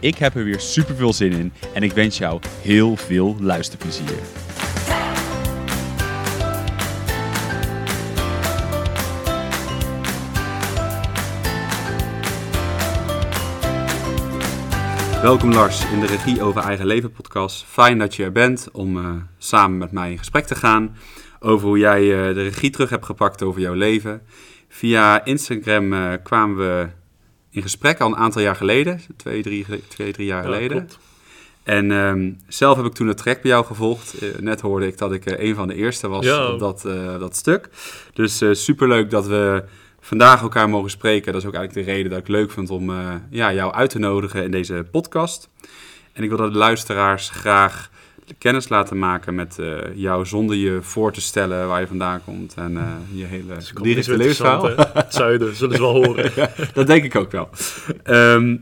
Ik heb er weer super veel zin in en ik wens jou heel veel luisterplezier. Welkom Lars in de Regie over Eigen Leven podcast. Fijn dat je er bent om uh, samen met mij in gesprek te gaan over hoe jij uh, de regie terug hebt gepakt over jouw leven. Via Instagram uh, kwamen we in gesprek al een aantal jaar geleden, twee, drie, twee, drie jaar Ja, geleden. klopt. En ehm, zelf heb ik toen het trek bij jou gevolgd. Eh, net hoorde ik dat ik eh, een van de eerste was Ja. op dat, eh, dat stuk. Dus super superleuk dat we vandaag elkaar mogen spreken. Dat is ook eigenlijk de reden dat ik leuk vond om ja, jou uit te nodigen in deze podcast. En ik wil dat de luisteraars graag kennis laten maken met eh, jou zonder je voor te stellen waar je vandaan komt en eh, je hele Dus directe levensverhaal. Het zuiden, zullen ze wel horen. Dat denk ik ook wel. Ehm,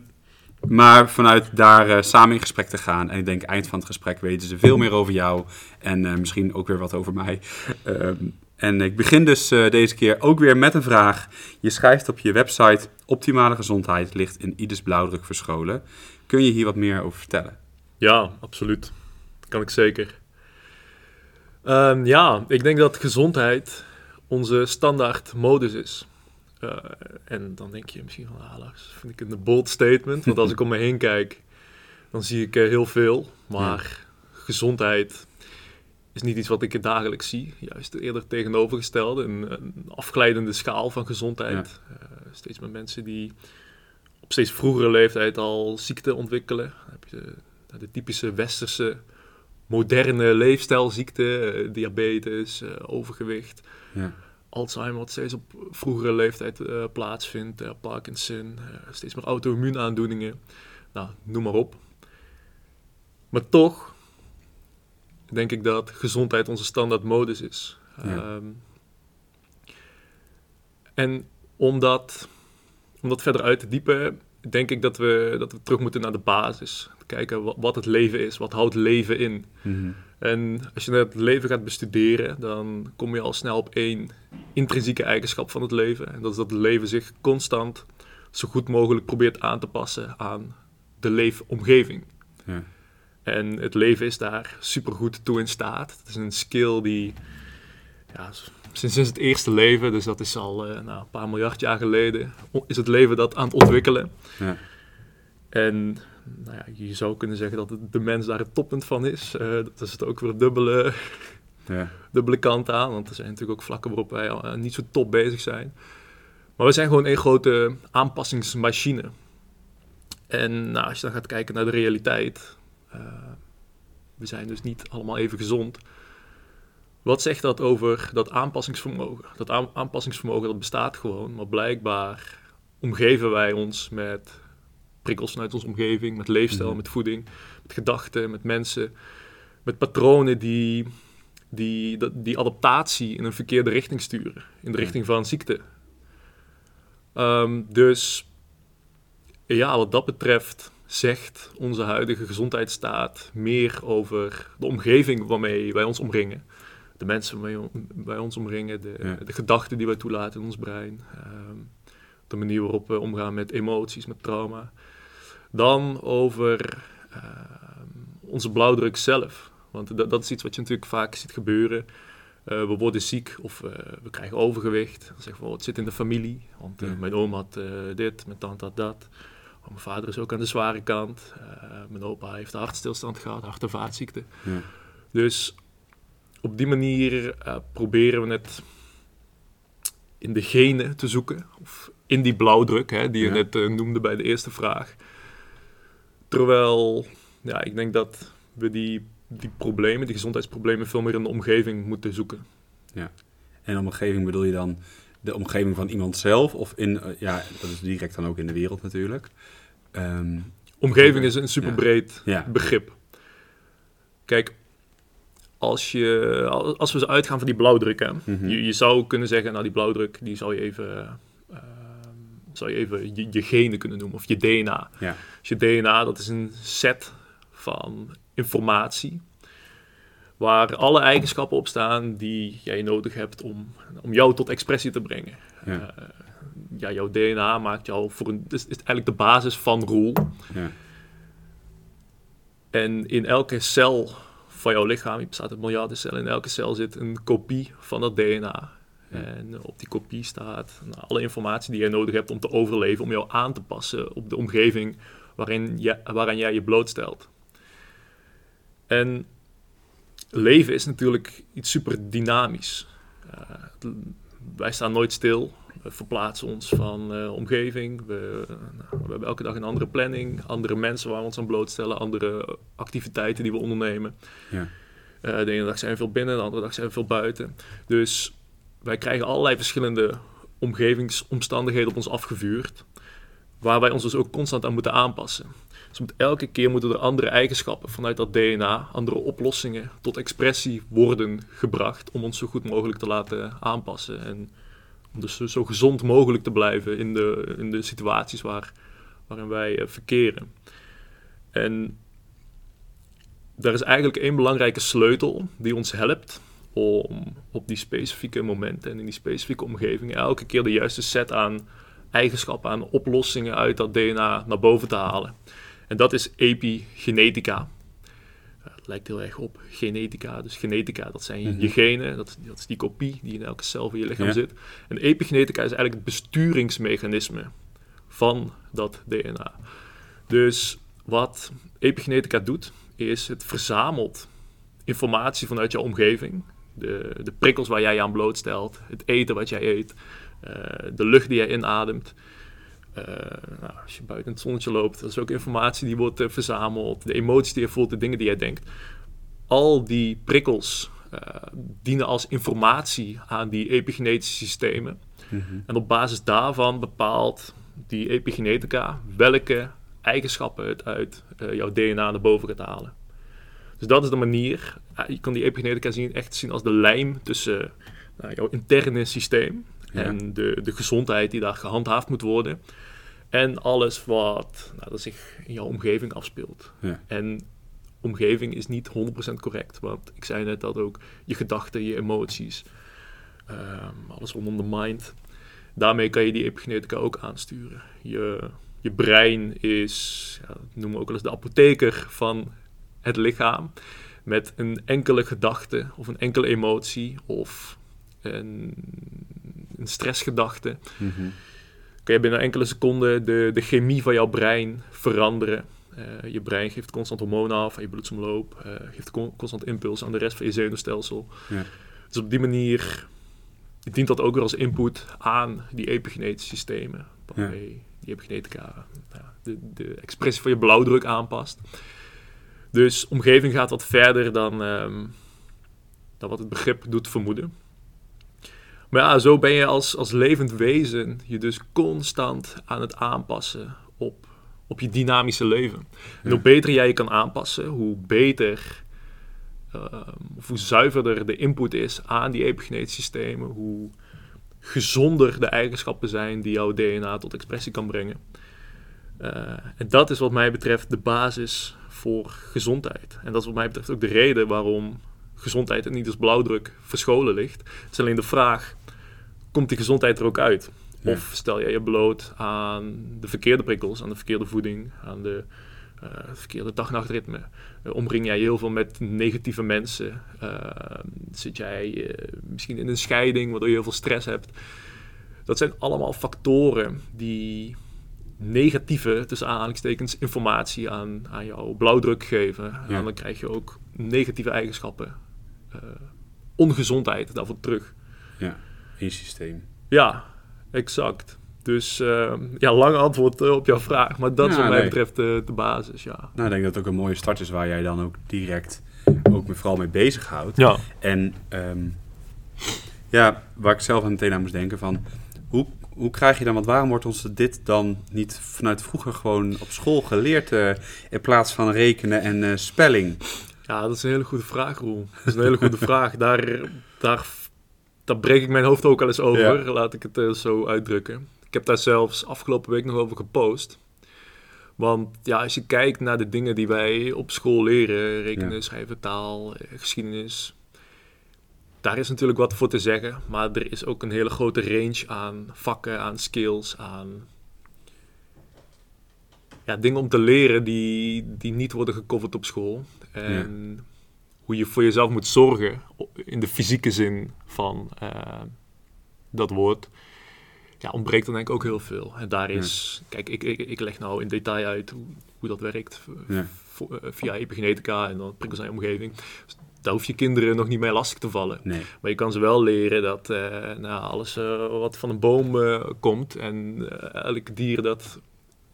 maar vanuit daar eh, samen in gesprek te gaan. En ik denk eind van het gesprek weten ze veel meer over jou. En misschien ook weer wat over mij. Ehm, en ik begin dus deze keer ook weer met een vraag. Je schrijft op je website... Optimale gezondheid ligt in ieders blauwdruk verscholen. Kun je hier wat meer over vertellen? Ja, absoluut. Dat kan ik zeker. Ehm, ja, ik denk dat gezondheid onze standaard modus is. Eh, en dan denk je misschien van, ah, Lars, vind ik een bold statement. Want als ik om me heen kijk, dan zie ik eh, heel veel. Maar gezondheid is niet iets wat ik dagelijks zie. Juist eerder tegenovergestelde. Een, een afglijdende schaal van gezondheid. Eh, steeds meer mensen die op steeds vroegere leeftijd al ziekte ontwikkelen. Dan heb je de, de typische westerse moderne leefstijlziekten, eh, diabetes, eh, overgewicht. Ja. Alzheimer, wat steeds op vroegere leeftijd eh, plaatsvindt, Parkinson, steeds meer auto-immuunaandoeningen. Nou, noem maar op. Maar toch denk ik dat gezondheid onze standaard modus is. Ja. Ehm, en om dat, om dat verder uit te diepen, denk ik dat we, dat we terug moeten naar de basis. Kijken wat, het leven is, wat houdt leven in. Mhm. En als je het leven gaat bestuderen, dan kom je al snel op één intrinsieke eigenschap van het leven. En dat is dat het leven zich constant zo goed mogelijk probeert aan te passen aan de leefomgeving. Ja. En het leven is daar supergoed toe in staat. Het is een skill die ja, sinds, sinds het eerste leven, dus dat is al eh, nou, een paar miljard jaar geleden, is het leven dat aan het ontwikkelen. Ja. En nou ja, je zou kunnen zeggen dat het- de mens daar het toppunt van is. Eh, dat is het ook weer dubbele, Ja. dubbele kant aan. Want er zijn natuurlijk ook vlakken waarop wij al, eh, niet zo top bezig zijn. Maar we zijn gewoon een grote aanpassingsmachine. En nou, als je dan gaat kijken naar de realiteit. eh, we zijn dus niet allemaal even gezond. Wat zegt dat over dat aanpassingsvermogen? Dat aan- aanpassingsvermogen dat bestaat gewoon. Maar blijkbaar omgeven wij ons met prikkels vanuit onze omgeving. Met leefstijl, Mhm. met voeding, met gedachten, met mensen. Met patronen die die, die adaptatie in een verkeerde richting sturen. In de richting van ziekte. Ehm, dus ja, wat dat betreft zegt onze huidige gezondheidsstaat meer over de omgeving waarmee wij ons omringen. De mensen waarmee wij ons omringen, de, Ja. de gedachten die wij toelaten in ons brein. ehm, de manier waarop we omgaan met emoties, met trauma. Dan over ehm, onze blauwdruk zelf. Want dat, dat is iets wat je natuurlijk vaak ziet gebeuren. Eh, we worden ziek of eh, we krijgen overgewicht. Dan zeggen we, oh, het zit in de familie. Want eh, Ja. mijn oom had dit, mijn tante had dat. Oh, mijn vader is ook aan de zware kant. Mijn opa heeft hartstilstand gehad, hart- en vaatziekten. Ja. Dus op die manier proberen we het in de genen te zoeken. Of in die blauwdruk, hè, die je Ja. net noemde bij de eerste vraag. Terwijl, ja, ik denk dat we die, die problemen, die gezondheidsproblemen, veel meer in de omgeving moeten zoeken. En de omgeving bedoel je dan de omgeving van iemand zelf? Of in, eh, ja, dat is direct dan ook in de wereld natuurlijk. Ehm, Omgeving is een superbreed Ja. begrip. Kijk, als, je, als we zo uitgaan van die blauwdruk, hè, Mhm. je, je zou kunnen zeggen, nou die blauwdruk, die zou je even, eh, zou je, even je, je genen kunnen noemen, of je DNA. Ja. Dus je DNA, dat is een set van informatie, waar alle eigenschappen op staan die jij nodig hebt om, om jou tot expressie te brengen. Ja. Eh, ja, jouw DNA maakt jou voor een, is, is eigenlijk de basis van Roel. Ja. En in elke cel van jouw lichaam, je bestaat uit miljarden cellen, in elke cel zit een kopie van dat DNA. En op die kopie staat nou, alle informatie die je nodig hebt om te overleven, om jou aan te passen op de omgeving waarin je, waaraan jij je blootstelt. En leven is natuurlijk iets super dynamisch. Eh, het- wij staan nooit stil. We verplaatsen ons van eh, omgeving. We, nou, we hebben elke dag een andere planning, andere mensen waar we ons aan blootstellen, andere activiteiten die we ondernemen. Ja. Eh, de ene dag zijn we veel binnen, de andere dag zijn we veel buiten. Dus wij krijgen allerlei verschillende omgevingsomstandigheden op ons afgevuurd, waar wij ons dus ook constant aan moeten aanpassen. Dus moet elke keer moeten er andere eigenschappen vanuit dat DNA, andere oplossingen tot expressie worden gebracht om ons zo goed mogelijk te laten aanpassen. En om dus zo gezond mogelijk te blijven in de, in de situaties waar, waarin wij eh, verkeren. En daar is eigenlijk één belangrijke sleutel die ons helpt om op die specifieke momenten en in die specifieke omgeving elke keer de juiste set aan eigenschappen, aan oplossingen uit dat DNA naar boven te halen. En dat is epigenetica. Eh, Het lijkt heel erg op genetica. Dus genetica, dat zijn Mhm. je genen, dat, is- dat is die kopie die in elke cel van je lichaam Ja. zit. En epigenetica is eigenlijk het besturingsmechanisme van dat DNA. Dus wat epigenetica doet, is het verzamelt informatie vanuit jouw omgeving. De, de prikkels waar jij je aan blootstelt, het eten wat jij eet, eh, de lucht die jij inademt. Eh, nou, als je buiten het zonnetje loopt, dat is ook informatie die wordt eh, verzameld. De emoties die je voelt, de dingen die jij denkt. Al die prikkels dienen als informatie aan die epigenetische systemen. Mhm. En op basis daarvan bepaalt die epigenetica welke eigenschappen het uit jouw DNA naar boven gaat halen. Dus dat is de manier. eh, je kan die epigenetica zien, echt zien als de lijm tussen nou, jouw interne systeem Ja. en de, de gezondheid die daar gehandhaafd moet worden. En alles wat nou, dat zich in jouw omgeving afspeelt. Ja. En omgeving is niet 100% correct. Want ik zei net dat ook je gedachten, je emoties, ehm, alles rondom de mind. Daarmee kan je die epigenetica ook aansturen. Je, je brein is, ja, dat noemen we ook wel eens de apotheker van het lichaam. Met een enkele gedachte of een enkele emotie of een, een stressgedachte Mhm. kan je binnen enkele seconden de, de chemie van jouw brein veranderen. Eh, je brein geeft constant hormonen af aan je bloedsomloop, eh, geeft con- constant impuls aan de rest van je zenuwstelsel. Ja. Dus op die manier dient dat ook weer als input aan die epigenetische systemen. Waarmee die epigenetica ja, de, de expressie van je blauwdruk aanpast. Dus omgeving gaat wat verder dan, ehm, dan wat het begrip doet vermoeden. Maar ja, zo ben je als, als levend wezen je dus constant aan het aanpassen op, op je dynamische leven. En hoe beter jij je kan aanpassen, hoe beter ehm, of hoe zuiverder de input is aan die epigenetische systemen, hoe gezonder de eigenschappen zijn die jouw DNA tot expressie kan brengen. Eh, en dat is wat mij betreft de basis voor gezondheid. En dat is wat mij betreft ook de reden waarom gezondheid en niet als blauwdruk verscholen ligt. Het is alleen de vraag, komt die gezondheid er ook uit? Ja. Of stel jij je bloot aan de verkeerde prikkels, aan de verkeerde voeding, aan de eh, verkeerde dag-nachtritme? Eh, omring jij je heel veel met negatieve mensen? Eh, zit jij misschien in een scheiding waardoor je heel veel stress hebt? Dat zijn allemaal factoren die negatieve, tussen aanhalingstekens, informatie aan, aan jouw blauwdruk geven. En Ja. dan krijg je ook negatieve eigenschappen, eh, ongezondheid daarvoor terug. Ja, in je systeem. Ja, exact. Dus eh, ja, lang antwoord eh, op jouw vraag, maar dat is wat mij nee. betreft de basis, ja. Nou, ik denk dat het ook een mooie start is waar jij dan ook direct ook me vooral mee bezighoudt. Ja, En ehm, ja, waar ik zelf aan meteen aan moest denken van... Hoe, krijg je dan, want waarom wordt ons dit dan niet vanuit vroeger gewoon op school geleerd eh, in plaats van rekenen en eh, spelling? Ja, dat is een hele goede vraag, Roel. Dat is een hele goede vraag. Daar, daar, daar breek ik mijn hoofd ook al eens over, laat ik het eh, zo uitdrukken. Ik heb daar zelfs afgelopen week nog over gepost. Want ja, als je kijkt naar de dingen die wij op school leren, rekenen, schrijven, taal, geschiedenis, daar is natuurlijk wat voor te zeggen, maar er is ook een hele grote range aan vakken, aan skills, aan ja, dingen om te leren die, die niet worden gecoverd op school. En hoe je voor jezelf moet zorgen in de fysieke zin van uh, dat woord. Ja, ontbreekt dan denk ik ook heel veel. En daar is, kijk, ik, ik, ik leg nou in detail uit hoe, hoe dat werkt ja. Eh, via epigenetica en dan prikkels aan je omgeving daar hoef je kinderen nog niet mee lastig te vallen. Nee. Maar je kan ze wel leren dat uh, nou, alles uh, wat van een boom uh, komt en elk dier dat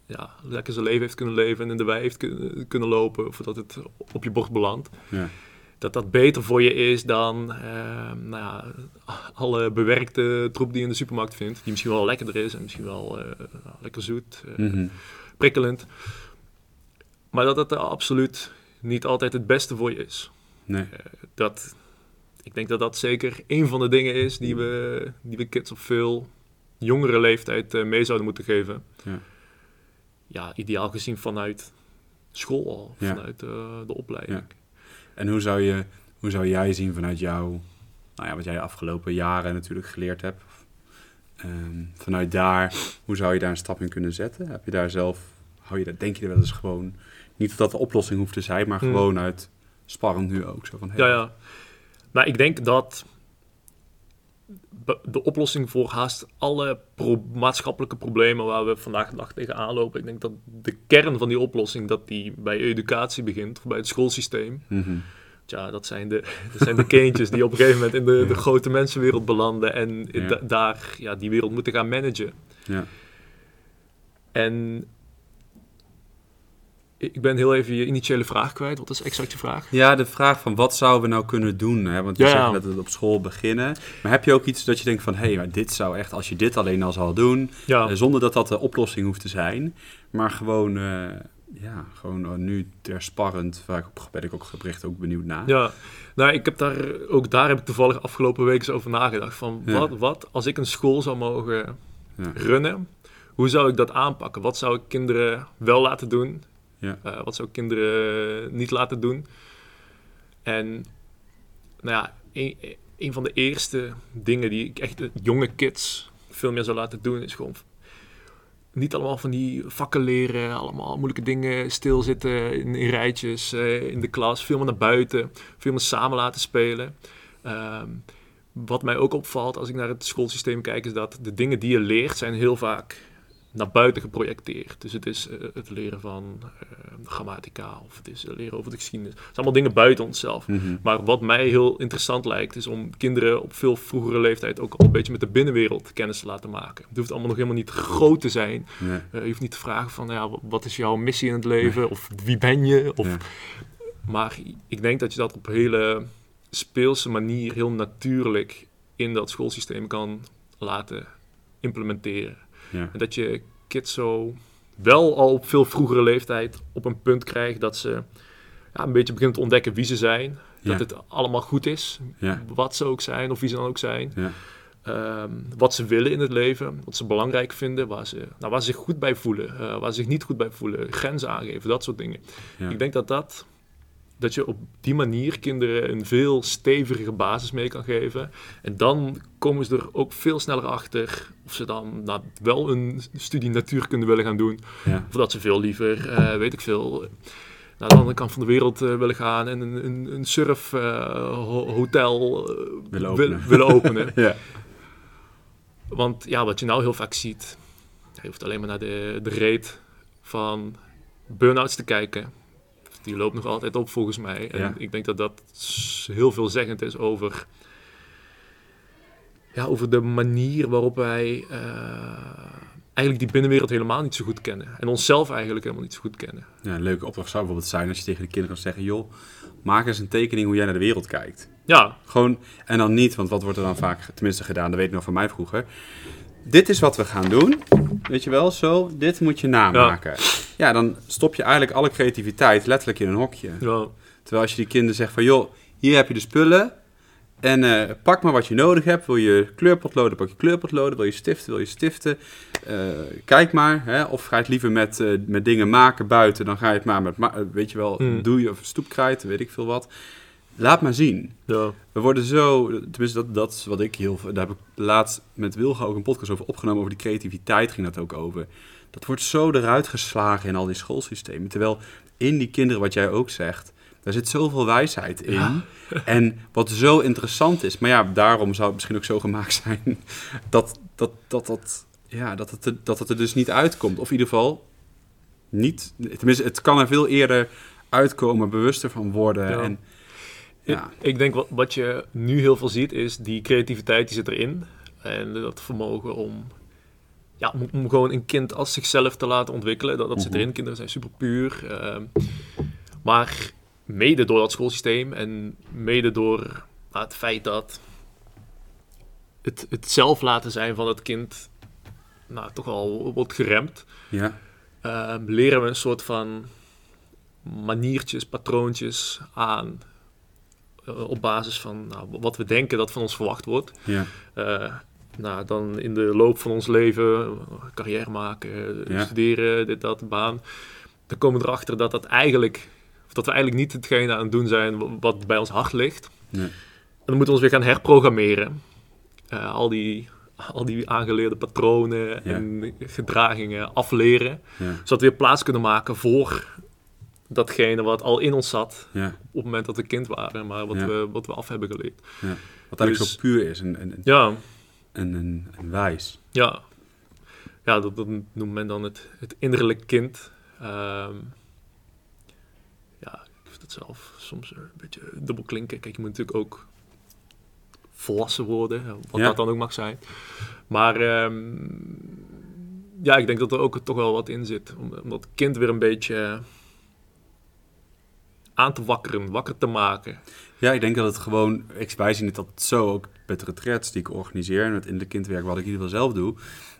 ja, lekker zijn leven heeft kunnen leven en in de wei heeft kun kunnen lopen, of dat het op je bord belandt. Ja. Dat dat beter voor je is dan nou ja, alle bewerkte troep die je in de supermarkt vindt. Die misschien wel lekkerder is en misschien wel lekker zoet, mm -hmm. prikkelend. Maar dat het absoluut niet altijd het beste voor je is. Nee. Uh, dat, ik denk dat dat zeker een van de dingen is die we, die we kids op veel jongere leeftijd uh, mee zouden moeten geven. Ja. ja, ideaal gezien vanuit school al, Ja. vanuit uh, de opleiding. Ja. En hoe zou, je, hoe zou jij zien vanuit jou, nou ja, wat jij de afgelopen jaren natuurlijk geleerd hebt? Ehm, vanuit daar, hoe zou je daar een stap in kunnen zetten? Heb je daar zelf, hou je dat, denk je er wel eens gewoon, niet dat dat de oplossing hoeft te zijn, maar Hmm. gewoon uit sparrend nu ook. Zo van, hey, Ja, ja. Maar ik denk dat de oplossing voor haast alle pro- maatschappelijke problemen waar we vandaag de dag tegenaan lopen, ik denk dat de kern van die oplossing, dat die bij educatie begint, bij het schoolsysteem. Mhm. Tja, dat zijn de, dat zijn de kindjes die op een gegeven moment in de, de grote mensenwereld belanden en Ja. da- daar ja, die wereld moeten gaan managen. Ja. En ik ben heel even je initiële vraag kwijt. Wat is exact je vraag? ja, de vraag van wat zouden we nou kunnen doen? Hè? Want je Ja, zegt ja. dat het op school beginnen. Maar heb je ook iets dat je denkt van, hé, hey, maar dit zou echt, als je dit alleen al zou doen, Ja, eh, zonder dat dat de oplossing hoeft te zijn, maar gewoon, eh, ja, gewoon eh, nu ter sparrend, waar ik op ben ik ook gebricht ook benieuwd naar. ja. Nou, ik heb daar, ook daar heb ik toevallig afgelopen week eens over nagedacht. Van wat, wat als ik een school zou mogen runnen, hoe zou ik dat aanpakken? Wat zou ik kinderen wel laten doen? Eh, wat zou ik kinderen niet laten doen? En nou ja, een, van de eerste dingen die ik echt jonge kids veel meer zou laten doen, is gewoon niet allemaal van die vakken leren, allemaal moeilijke dingen, stilzitten in, in rijtjes eh, in de klas, veel meer naar buiten, veel meer samen laten spelen. Ehm, wat mij ook opvalt als ik naar het schoolsysteem kijk, is dat de dingen die je leert zijn heel vaak naar buiten geprojecteerd. Dus het is eh, het leren van eh, grammatica of het is het leren over de geschiedenis. Het zijn allemaal dingen buiten onszelf. Mhm. Maar wat mij heel interessant lijkt, is om kinderen op veel vroegere leeftijd ook al een beetje met de binnenwereld kennis te laten maken. Het hoeft allemaal nog helemaal niet groot te zijn. Nee. Eh, je hoeft niet te vragen van, ja, wat is jouw missie in het leven? Of wie ben je? Of, Ja. Maar ik denk dat je dat op een hele speelse manier, heel natuurlijk in dat schoolsysteem kan laten implementeren. Ja. En dat je kids zo wel al op veel vroegere leeftijd op een punt krijgt dat ze ja, een beetje beginnen te ontdekken wie ze zijn. Dat het allemaal goed is, wat ze ook zijn of wie ze dan ook zijn. Ja. Ehm, wat ze willen in het leven, wat ze belangrijk vinden, waar ze, nou, waar ze zich goed bij voelen, eh, waar ze zich niet goed bij voelen, grenzen aangeven, dat soort dingen. Ik denk dat dat, dat je op die manier kinderen een veel stevige basis mee kan geven. En dan komen ze er ook veel sneller achter of ze dan nou, wel een studie natuurkunde willen gaan doen. Ja. Of dat ze veel liever, eh, weet ik veel, naar de andere kant van de wereld eh, willen gaan en een, een, een surfhotel Willen openen. willen openen. Ja. Want ja, wat je nou heel vaak ziet, je hoeft alleen maar naar de, de rate van burn-outs te kijken. Die loopt nog altijd op volgens mij. En Ja. ik denk dat dat heel veelzeggend is over, ja, over de manier waarop wij eh, eigenlijk die binnenwereld helemaal niet zo goed kennen. En onszelf eigenlijk helemaal niet zo goed kennen. Ja, een leuke opdracht zou bijvoorbeeld zijn als je tegen de kinderen kan zeggen... joh, maak eens een tekening hoe jij naar de wereld kijkt. Ja, Gewoon, en dan niet, want wat wordt er dan vaak tenminste gedaan, dat weet ik nog van mij vroeger. dit is wat we gaan doen. Weet je wel, zo, dit moet je namaken. Ja. Dan stop je eigenlijk alle creativiteit letterlijk in een hokje. Ja. Terwijl als je die kinderen zegt van, joh, hier heb je de spullen. En eh, pak maar wat je nodig hebt. Wil je kleurpotloden, pak je kleurpotloden. Wil je stiften, wil je stiften. Eh, kijk maar. Hè? Of ga je het liever met, eh, met dingen maken buiten, dan ga je het maar met, weet je wel, Mm. doe je of stoepkrijt, weet ik veel wat. Laat maar zien. Ja. We worden zo, tenminste dat, dat is wat ik heel veel, daar heb ik laatst met Wilga ook een podcast over opgenomen, over die creativiteit ging dat ook over. Dat wordt zo eruit geslagen in al die schoolsystemen. Terwijl in die kinderen, wat jij ook zegt, daar zit zoveel wijsheid in. Ja. En wat zo interessant is, maar ja, daarom zou het misschien ook zo gemaakt zijn, dat dat, dat, dat, ja, dat, het, er, dat het er dus niet uitkomt. Of in ieder geval niet, tenminste het kan er veel eerder uitkomen, bewuster van worden. Ja. En, ja. Ik, ik denk wat, wat je nu heel veel ziet is die creativiteit die zit erin. En dat vermogen om, ja, om, om gewoon een kind als zichzelf te laten ontwikkelen. Dat, dat zit Mhm. erin. Kinderen zijn super puur. ehm, maar mede door dat schoolsysteem en mede door nou, het feit dat het, het zelf laten zijn van het kind nou, toch wel wordt geremd. ja. Ehm, leren we een soort van maniertjes, patroontjes aan. eh, op basis van nou, wat we denken dat van ons verwacht wordt. Ja. Nou, dan in de loop van ons leven, carrière maken, Ja. studeren, dit, dat, baan. Dan komen we erachter dat, dat, eigenlijk, of dat we eigenlijk niet hetgene aan het doen zijn wa- wat bij ons hart ligt. Nee. En dan moeten we ons weer gaan herprogrammeren. Eh, al, die, al die aangeleerde patronen en gedragingen afleren Ja. zodat we weer plaats kunnen maken voor datgene wat al in ons zat Ja. op het moment dat we kind waren, maar wat, we, wat we af hebben geleerd. Wat eigenlijk Dus- zo puur is en, en, Ja, en, en, en wijs. ja. Ja, dat, dat noemt men dan het, het innerlijk kind. Ehm, ja, ik vind het zelf soms een beetje dubbel klinken. Kijk, je moet natuurlijk ook volwassen worden, wat Ja. dat dan ook mag zijn. Maar ehm, ja, ik denk dat er ook toch wel wat in zit. Om, om dat kind weer een beetje aan te wakkeren, wakker te maken. Ja, ik denk dat het gewoon... Ik, wij zien het altijd zo, ook met de retraites die ik organiseer... en het in de kindwerk wat ik in ieder geval zelf doe...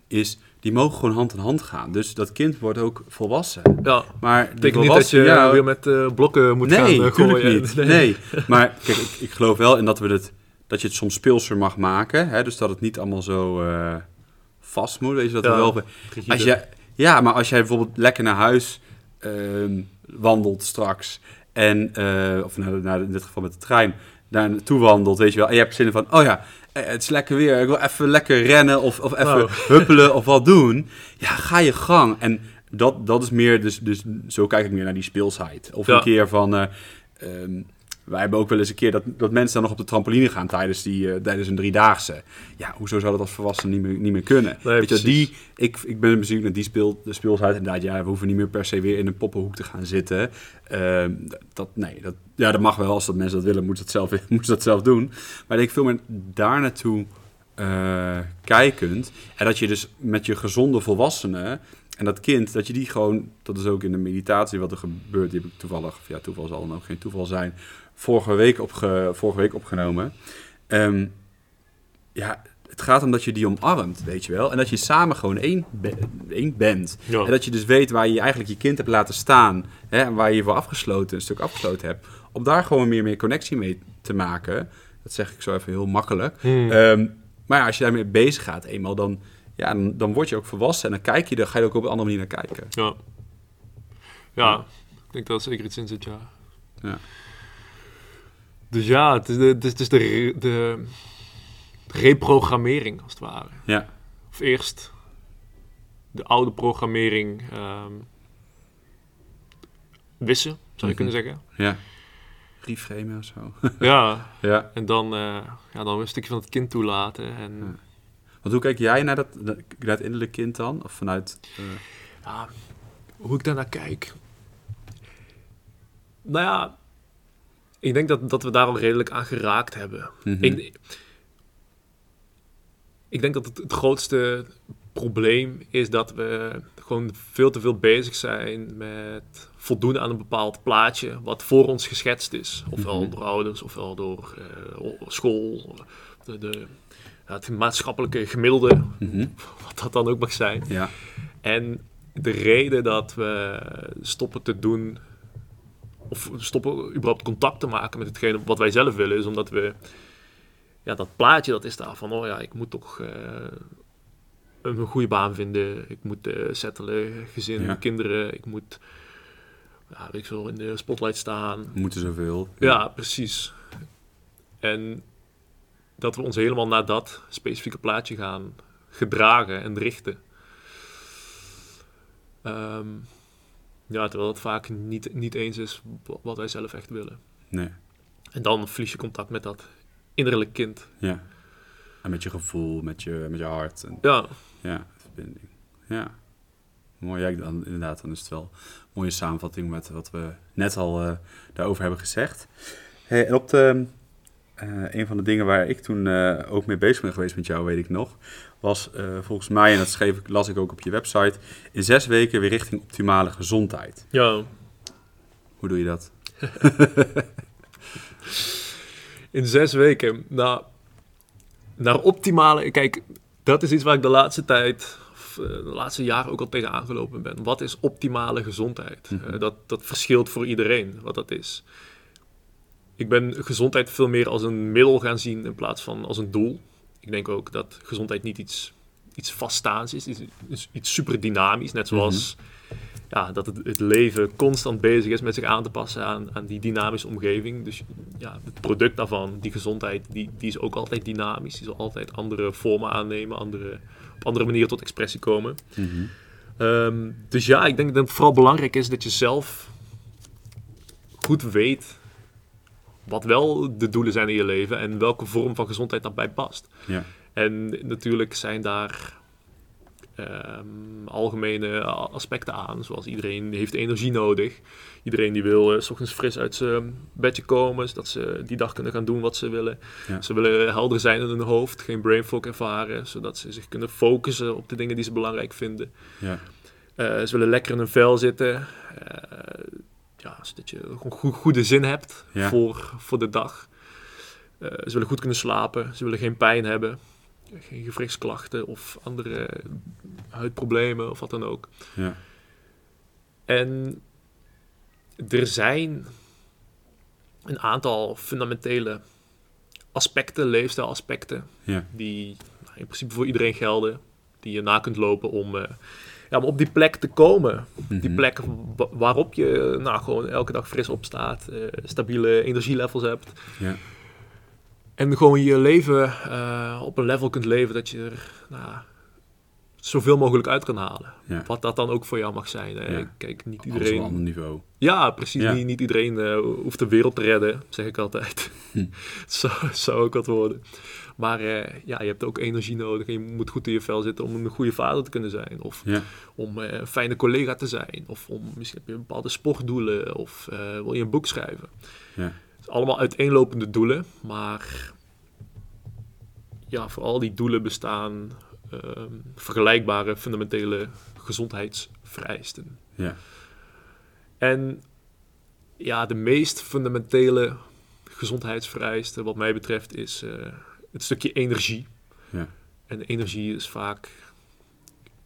is die mogen gewoon hand in hand gaan. Dus dat kind wordt ook volwassen. Ja, Maar betekent niet dat je ja, weer met eh, blokken moet gaan nee, eh, natuurlijk gooien. niet. Nee. maar kijk, ik, ik geloof wel in dat, we het, dat je het soms speelser mag maken. Hè? Dus dat het niet allemaal zo eh, vast moet. Weet je, dat Ja. wel... Als jij, ja, maar als jij bijvoorbeeld lekker naar huis ehm, wandelt straks... en, eh, of naar, naar, in dit geval met de trein, daar naartoe wandelt, weet je wel... en je hebt zin in van, oh ja, eh, het is lekker weer, ik wil even lekker rennen of, of even Nou. huppelen of wat doen. Ja, ga je gang. En dat, dat is meer, dus, dus zo kijk ik meer naar die speelsheid. Of Ja. een keer van... ehm, wij hebben ook wel eens een keer dat, dat mensen dan nog op de trampoline gaan tijdens, die, eh, tijdens een driedaagse. Ja, hoezo zou dat als volwassene niet meer, niet meer kunnen? Nee, Weet je, die, ik, ik ben benieuwd naar die speel, de speelsheid. Inderdaad, ja, we hoeven niet meer per se weer in een poppenhoek te gaan zitten. Ehm, dat, nee, dat, ja, dat mag wel. Als dat mensen dat willen, moeten ze dat zelf, moeten dat zelf doen. Maar ik denk veel meer daar naartoe eh, kijkend. En dat je dus met je gezonde volwassenen en dat kind, dat je die gewoon, dat is ook in de meditatie wat er gebeurt, die heb ik toevallig, ja, toeval zal dan ook geen toeval zijn, vorige week, opge, vorige week opgenomen. Ehm, ja, het gaat om dat je die omarmt, weet je wel. En dat je samen gewoon één, be- één bent. Ja. En dat je dus weet waar je eigenlijk je kind hebt laten staan. Hè, en waar je je voor afgesloten, een stuk afgesloten hebt. Om daar gewoon meer, meer connectie mee te maken. Dat zeg ik zo even heel makkelijk. Hmm. Ehm, maar ja, als je daarmee bezig gaat eenmaal, dan, ja, dan, dan word je ook volwassen. En dan kijk je er, ga je ook op een andere manier naar kijken. Ja. Ja, ik denk dat er zeker iets in zit, ja. Ja. Dus ja, het is de, het is, het is de, de reprogrammering, als het ware. Ja, Of eerst de oude programmering ehm, wissen, zou je Mhm. kunnen zeggen. ja. Reframen of zo. ja, ja. en dan, eh, ja, dan een stukje van het kind toelaten. En Ja. Want hoe kijk jij naar dat, naar het innerlijk kind dan? Of vanuit... eh, Ja, hoe ik daarnaar kijk. Nou ja, ik denk dat, dat we daar al redelijk aan geraakt hebben. mhm. Ik, ik denk dat het, het grootste probleem is dat we gewoon veel te veel bezig zijn met voldoen aan een bepaald plaatje wat voor ons geschetst is. Ofwel Mhm. door ouders, ofwel door eh, school, de, de, het maatschappelijke gemiddelde, Mhm. wat dat dan ook mag zijn. Ja. En de reden dat we stoppen te doen, of stoppen überhaupt contact te maken met hetgene wat wij zelf willen, is omdat we, ja, dat plaatje dat is daar van, oh ja, ik moet toch eh, een goede baan vinden, ik moet eh settelen, gezin, Ja. kinderen, ik moet, ja, weet ik veel, in de spotlight staan. Moeten zoveel. Ja, precies. En dat we ons helemaal naar dat specifieke plaatje gaan gedragen en richten. Ehm, ja, terwijl het vaak niet, niet eens is wa- wat wij zelf echt willen. Nee. En dan verlies je contact met dat innerlijk kind. Ja. En met je gevoel, met je, met je hart. En, Ja, ja, verbinding. Ja. Mooi, ja, dan, inderdaad, dan is het wel een mooie samenvatting met wat we net al eh, daarover hebben gezegd. Hey, en op de, eh, een van de dingen waar ik toen eh, ook mee bezig ben geweest met jou, weet ik nog, was eh, volgens mij, en dat schreef ik, las ik ook op je website, in zes weken weer richting optimale gezondheid. ja. Hoe doe je dat? In zes weken. Nou, naar optimale. Kijk, dat is iets waar ik de laatste tijd, of eh, de laatste jaren ook al tegen aangelopen ben. Wat is optimale gezondheid? Mhm. Eh, dat, dat verschilt voor iedereen wat dat is. Ik ben gezondheid veel meer als een middel gaan zien in plaats van als een doel. Ik denk ook dat gezondheid niet iets, iets vaststaans is, iets, iets, iets super dynamisch. Net zoals ja, dat het, het leven constant bezig is met zich aan te passen aan, aan die dynamische omgeving. Dus ja, het product daarvan, die gezondheid, die, die is ook altijd dynamisch. Die zal altijd andere vormen aannemen, andere, op andere manieren tot expressie komen. Mhm. Ehm, dus ja, ik denk dat het vooral belangrijk is dat je zelf goed weet wat wel de doelen zijn in je leven en welke vorm van gezondheid daarbij past. Ja. En natuurlijk zijn daar ehm, algemene aspecten aan, zoals iedereen heeft energie nodig. Iedereen die wil eh, s ochtends fris uit zijn bedje komen, zodat ze die dag kunnen gaan doen wat ze willen. Ja. Ze willen helder zijn in hun hoofd, geen brain fog ervaren, zodat ze zich kunnen focussen op de dingen die ze belangrijk vinden. Ja. Eh, ze willen lekker in hun vel zitten. eh, ja, zodat je gewoon go- goede zin hebt Ja. voor, voor de dag. Eh, ze willen goed kunnen slapen. Ze willen geen pijn hebben. Geen gewrichtsklachten of andere huidproblemen of wat dan ook. Ja. En er zijn een aantal fundamentele aspecten, leefstijlaspecten, Ja. die nou, in principe voor iedereen gelden. Die je na kunt lopen om, eh, ja, om op die plek te komen. Die Mhm. plek wa- waarop je nou, gewoon elke dag fris opstaat, eh, stabiele energielevels hebt. Ja. En gewoon je leven eh, op een level kunt leven dat je er nou, zoveel mogelijk uit kan halen. Ja. Wat dat dan ook voor jou mag zijn. hè. Ja. Kijk, niet Alles op een iedereen. ander niveau. Ja, precies. Ja. Niet, niet iedereen eh, hoeft de wereld te redden, zeg ik altijd. Hm. Zou, zou ook wat worden. Maar eh, ja, je hebt ook energie nodig en je moet goed in je vel zitten om een goede vader te kunnen zijn. Of Ja. om eh, een fijne collega te zijn. Of om misschien heb je bepaalde sportdoelen of eh, wil je een boek schrijven. Ja. Het zijn allemaal uiteenlopende doelen, maar ja, voor al die doelen bestaan ehm, vergelijkbare fundamentele gezondheidsvereisten. Ja. En ja, de meest fundamentele gezondheidsvereiste, wat mij betreft, is het stukje energie. Ja. En energie is vaak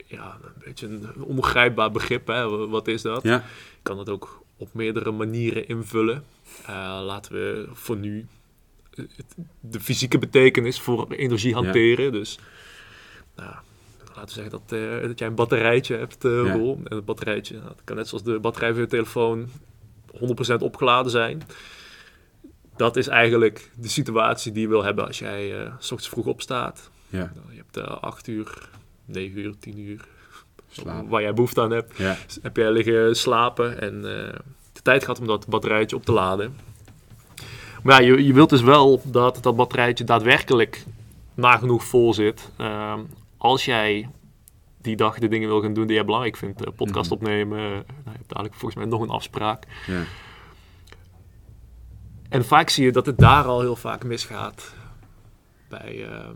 ja, een beetje een onbegrijpbaar begrip. Hè? Wat is dat? Ja. Je kan het ook op meerdere manieren invullen. Eh, laten we voor nu het- de fysieke betekenis voor energie hanteren. Dus nou, laten we zeggen dat, eh, dat jij een batterijtje hebt, eh Ja. En het batterijtje nou, dat kan net zoals de batterij van je telefoon 100% opgeladen zijn. Dat is eigenlijk de situatie die je wil hebben als jij eh, s ochtends vroeg opstaat. Ja. Nou, je hebt eh 8 uur, 9 uur, 10 uur, Slaap. waar jij behoefte aan hebt Ja. heb jij liggen slapen en eh, de tijd gehad om dat batterijtje op te laden. Maar ja, je, je wilt dus wel dat dat batterijtje daadwerkelijk nagenoeg vol zit. Ehm, als jij die dag de dingen wil gaan doen die jij belangrijk vindt, podcast Mhm. opnemen, nou, je hebt dadelijk volgens mij nog een afspraak. Ja. En vaak zie je dat het daar al heel vaak misgaat bij, ehm,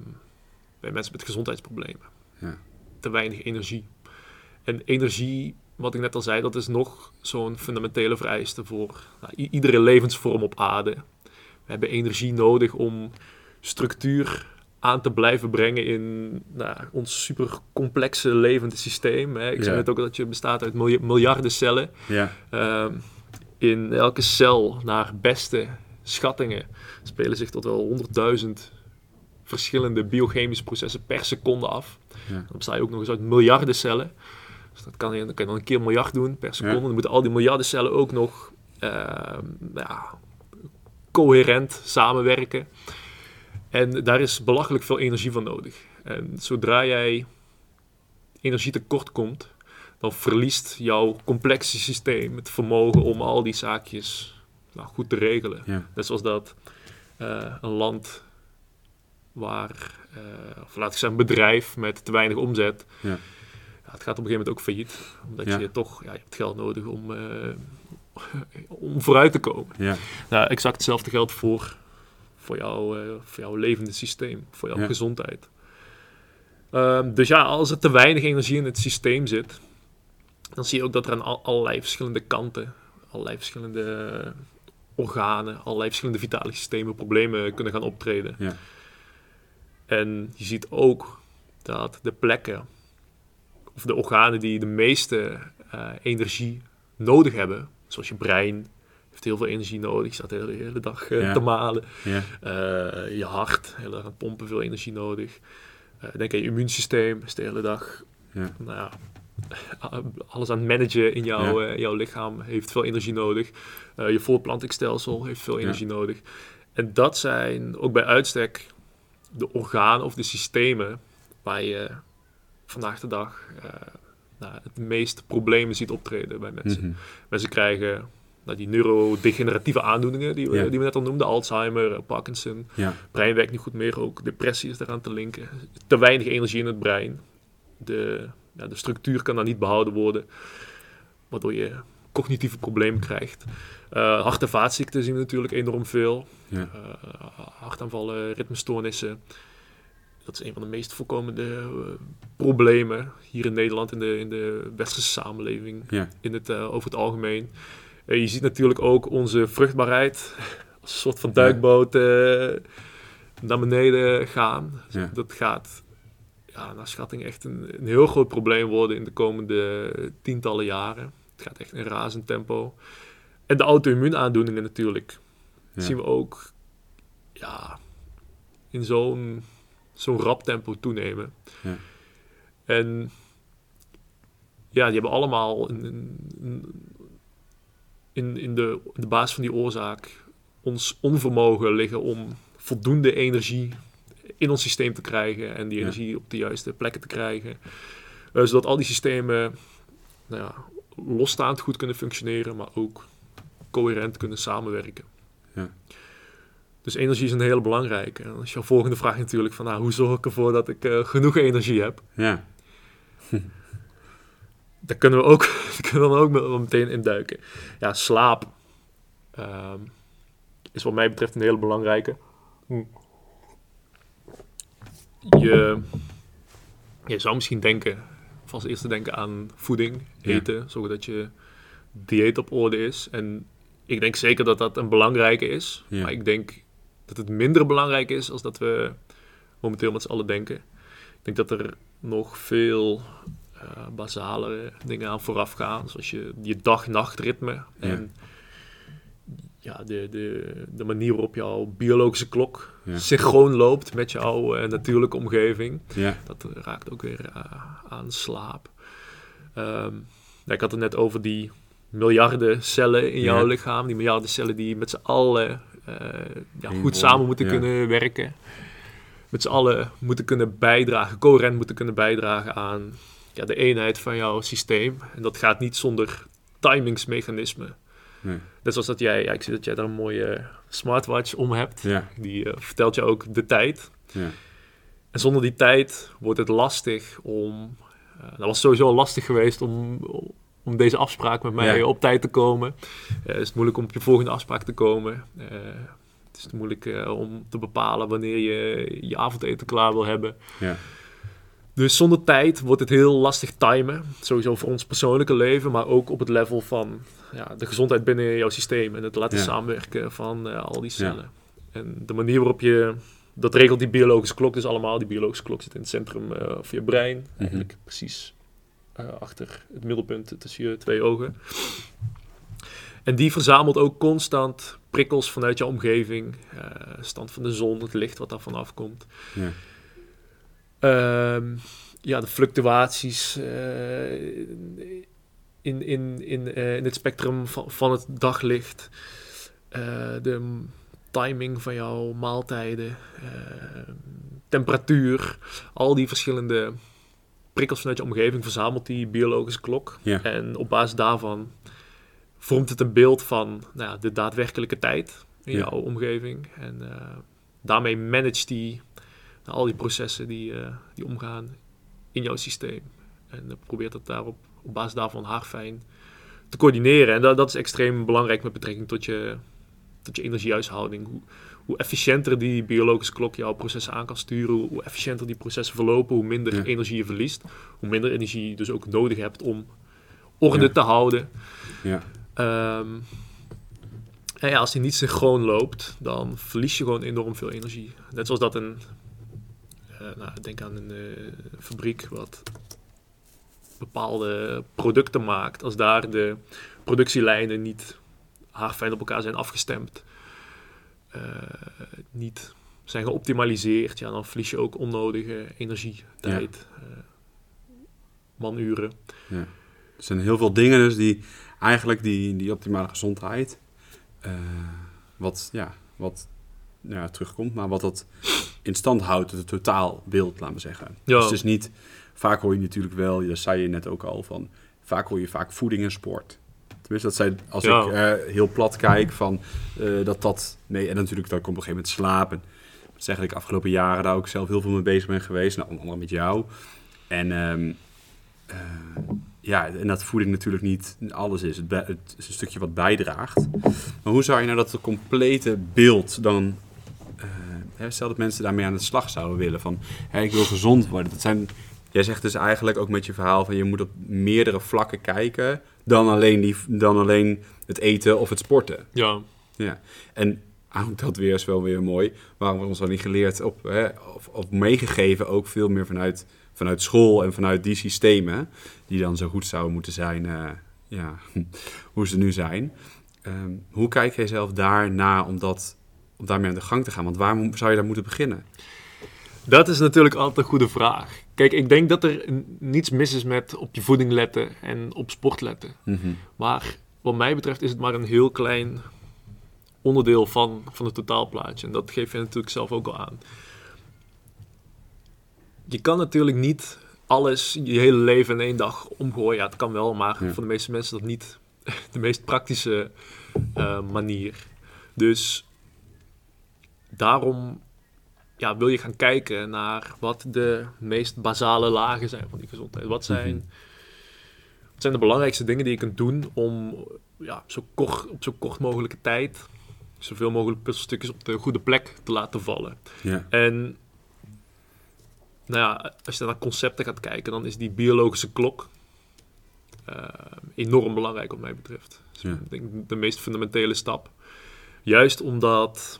bij mensen met gezondheidsproblemen. Ja. te weinig energie. En energie, wat ik net al zei, dat is nog zo'n fundamentele vereiste voor nou, iedere levensvorm op aarde. We hebben energie nodig om structuur aan te blijven brengen in nou, ons super complexe levende systeem. Hè. Ik Ja. zei net ook dat je bestaat uit milja- miljarden cellen. Ja. Ehm, in elke cel, naar beste schattingen, spelen zich tot wel 100.000 verschillende biochemische processen per seconde af. Ja. Dan besta je ook nog eens uit miljarden cellen. Dus dat kan je, dan kan je dan een keer een miljard doen per seconde. Ja. Dan moeten al die miljarden cellen ook nog ehm, ja, coherent samenwerken. En daar is belachelijk veel energie van nodig. En zodra jij energie tekort komt, dan verliest jouw complexe systeem het vermogen om al die zaakjes nou, goed te regelen. Ja. Net zoals dat eh, een land waar, eh, of laat ik zeggen, een bedrijf met te weinig omzet, Ja. ja, het gaat op een gegeven moment ook failliet. Omdat Ja. je toch, ja, je hebt geld nodig om, eh, om vooruit te komen. Ja. Nou, exact hetzelfde geldt voor, voor, jou, voor jouw levende systeem, voor jouw gezondheid. Ehm, dus ja, als er te weinig energie in het systeem zit, dan zie je ook dat er aan al- allerlei verschillende kanten, allerlei verschillende organen, allerlei verschillende vitale systemen problemen kunnen gaan optreden. Ja. En je ziet ook dat de plekken, of de organen die de meeste eh, energie nodig hebben, zoals je brein, heeft heel veel energie nodig, staat de hele, hele dag eh, Ja. te malen. Ja. Eh, je hart, erg aan het pompen, veel energie nodig. Denk aan je immuunsysteem, is de hele dag Ja. nou ja, alles aan het managen in jouw, eh, jouw lichaam heeft veel energie nodig. Eh, je voortplantingsstelsel heeft veel Ja. energie nodig. En dat zijn ook bij uitstek de organen of de systemen waar je vandaag de dag eh, nou, het meest problemen ziet optreden bij mensen. Mhm. Mensen krijgen nou, die neurodegeneratieve aandoeningen die we, Ja. die we net al noemden, Alzheimer, Parkinson, brein werkt niet goed meer, ook depressie is daaraan te linken. Te weinig energie in het brein. De, ja, de structuur kan dan niet behouden worden, waardoor je cognitieve problemen krijgt. Eh, hart- en vaatziekten zien we natuurlijk enorm veel. Ja. Eh, hartaanvallen, ritmestoornissen. Dat is een van de meest voorkomende eh, problemen hier in Nederland, in de, in de westerse samenleving, Ja. in het, over het algemeen. Je ziet natuurlijk ook onze vruchtbaarheid als een soort van duikboot naar beneden gaan. Dat gaat ja, naar schatting echt een, een heel groot probleem worden in de komende tientallen jaren. Het gaat echt in razend tempo. En de auto-immuunaandoeningen natuurlijk. Ja. zien we ook ja, in zo'n zo'n rap tempo toenemen. Ja. En ja, die hebben allemaal een, een- een- in, in, de, in de basis van die oorzaak ons onvermogen liggen om voldoende energie in ons systeem te krijgen en die Ja. energie op de juiste plekken te krijgen. Eh, zodat al die systemen nou ja, losstaand goed kunnen functioneren, maar ook coherent kunnen samenwerken. Ja. Dus energie is een hele belangrijke. En dan is jouw volgende vraag natuurlijk van, nou, hoe zorg ik ervoor dat ik eh, genoeg energie heb? Ja. Daar kunnen we ook, kunnen we ook wel meteen in duiken. Ja, slaap ehm, is wat mij betreft een hele belangrijke. Hm. Je, je zou misschien denken, of als eerste denken aan voeding, Ja. eten, zodat je dieet op orde is. En ik denk zeker dat dat een belangrijke is. Ja. Maar ik denk dat het minder belangrijk is als dat we momenteel met z'n allen denken. Ik denk dat er nog veel eh basale dingen aan vooraf gaan. Zoals je, je dag-nachtritme. En ja, de, de, de manier waarop jouw biologische klok Ja. synchroon loopt met jouw eh, natuurlijke omgeving. Ja. Dat raakt ook weer eh, aan slaap. Ehm, ja, ik had het net over die miljarden cellen in jouw Ja. lichaam. Die miljarden cellen die met z'n allen eh, ja, goed samen moeten ja. kunnen werken. Met z'n allen moeten kunnen bijdragen, coherent moeten kunnen bijdragen aan ja, de eenheid van jouw systeem. En dat gaat niet zonder timingsmechanismen. Nee. Net zoals dat jij, ja, ik zie dat jij daar een mooie smartwatch om hebt. Ja. Die eh, vertelt je ook de tijd. Ja. En zonder die tijd wordt het lastig om. eh dat was sowieso lastig geweest om, om deze afspraak met mij Ja. op tijd te komen. Het is moeilijk om op je volgende afspraak te komen. Het is moeilijk om te bepalen wanneer je je avondeten klaar wil hebben. Ja. Dus zonder tijd wordt het heel lastig timen. Sowieso voor ons persoonlijke leven, maar ook op het level van ja, de gezondheid binnen jouw systeem. En het laten Ja. samenwerken van eh, al die cellen. En de manier waarop je... Dat regelt die biologische klok dus allemaal. Die biologische klok zit in het centrum eh, van je brein. Eigenlijk precies eh, achter het middelpunt tussen je twee ogen. En die verzamelt ook constant prikkels vanuit je omgeving. eh, stand van de zon, het licht wat daar vanaf komt. Ja. Ehm, ja, de fluctuaties eh, in, in, in, eh, in het spectrum van, van het daglicht. Eh, de timing van jouw maaltijden. eh, temperatuur. Al die verschillende prikkels vanuit je omgeving verzamelt die biologische klok. Ja. En op basis daarvan vormt het een beeld van nou ja, de daadwerkelijke tijd in Ja. jouw omgeving. En daarmee managt die nou, al die processen die, eh, die omgaan in jouw systeem. En eh, probeert het daarop, op basis daarvan haarfijn te coördineren. En dat, dat is extreem belangrijk met betrekking tot je, tot je energiehuishouding. Hoe, hoe efficiënter die biologische klok jouw processen aan kan sturen, hoe, efficiënter die processen verlopen, hoe minder Ja. energie je verliest, hoe minder energie je dus ook nodig hebt om orde Ja. te houden. Ja. Ehm, en ja, als die niet synchroon loopt, dan verlies je gewoon enorm veel energie. Net zoals dat een, nou, denk aan een eh, fabriek wat bepaalde producten maakt. Als daar de productielijnen niet haarfijn op elkaar zijn afgestemd, eh, niet zijn geoptimaliseerd, ja, dan verlies je ook onnodige energie, tijd, eh, manuren. Er zijn heel veel dingen dus die eigenlijk die, die optimale gezondheid, eh, wat, ja, wat ja, terugkomt, maar wat dat in stand houdt, het totaalbeeld, laten we zeggen. Ja. Dus het is niet, vaak hoor je natuurlijk wel, dat zei je net ook al, van vaak hoor je vaak voeding en sport. Tenminste, dat zijn, als Ja. ik eh, heel plat kijk, van eh, dat dat, nee, en natuurlijk, daar komt op een gegeven moment slapen. Dat is eigenlijk afgelopen jaren daar ook zelf heel veel mee bezig ben geweest, nou, onder andere met jou. En ehm, eh, ja, en dat voeding natuurlijk niet alles is. Het, het is een stukje wat bijdraagt. Maar hoe zou je nou dat complete beeld dan... hè, stel dat mensen daarmee aan de slag zouden willen. Van, hè, ik wil gezond worden. Dat zijn, jij zegt dus eigenlijk ook met je verhaal van... je moet op meerdere vlakken kijken dan alleen, die, dan alleen het eten of het sporten. Ja, Ja, en ook dat weer is wel weer mooi. Waarom we ons dan niet geleerd op, hè, of, of meegegeven, ook veel meer vanuit, vanuit school en vanuit die systemen, die dan zo goed zouden moeten zijn, eh, ja, hoe ze nu zijn. Ehm, hoe kijk jij zelf daarna om, dat, om daarmee aan de gang te gaan? Want waar zou je daar moeten beginnen? Dat is natuurlijk altijd een goede vraag. Kijk, ik denk dat er niets mis is met op je voeding letten en op sport letten. Maar wat mij betreft is het maar een heel klein onderdeel van, van het totaalplaatje. En dat geef je natuurlijk zelf ook al aan. Je kan natuurlijk niet alles je hele leven in één dag omgooien. Ja, het kan wel, maar Ja. voor de meeste mensen is dat niet de meest praktische eh, manier. Dus daarom ja, wil je gaan kijken naar wat de meest basale lagen zijn van die gezondheid. Wat zijn, Mhm. wat zijn de belangrijkste dingen die je kunt doen om ja, zo kort, op zo kort mogelijke tijd zoveel mogelijk puzzelstukjes op de goede plek te laten vallen. Ja, En nou ja, als je naar concepten gaat kijken, dan is die biologische klok eh, enorm belangrijk wat mij betreft. Dus Ja. Ik denk de meest fundamentele stap. Juist omdat,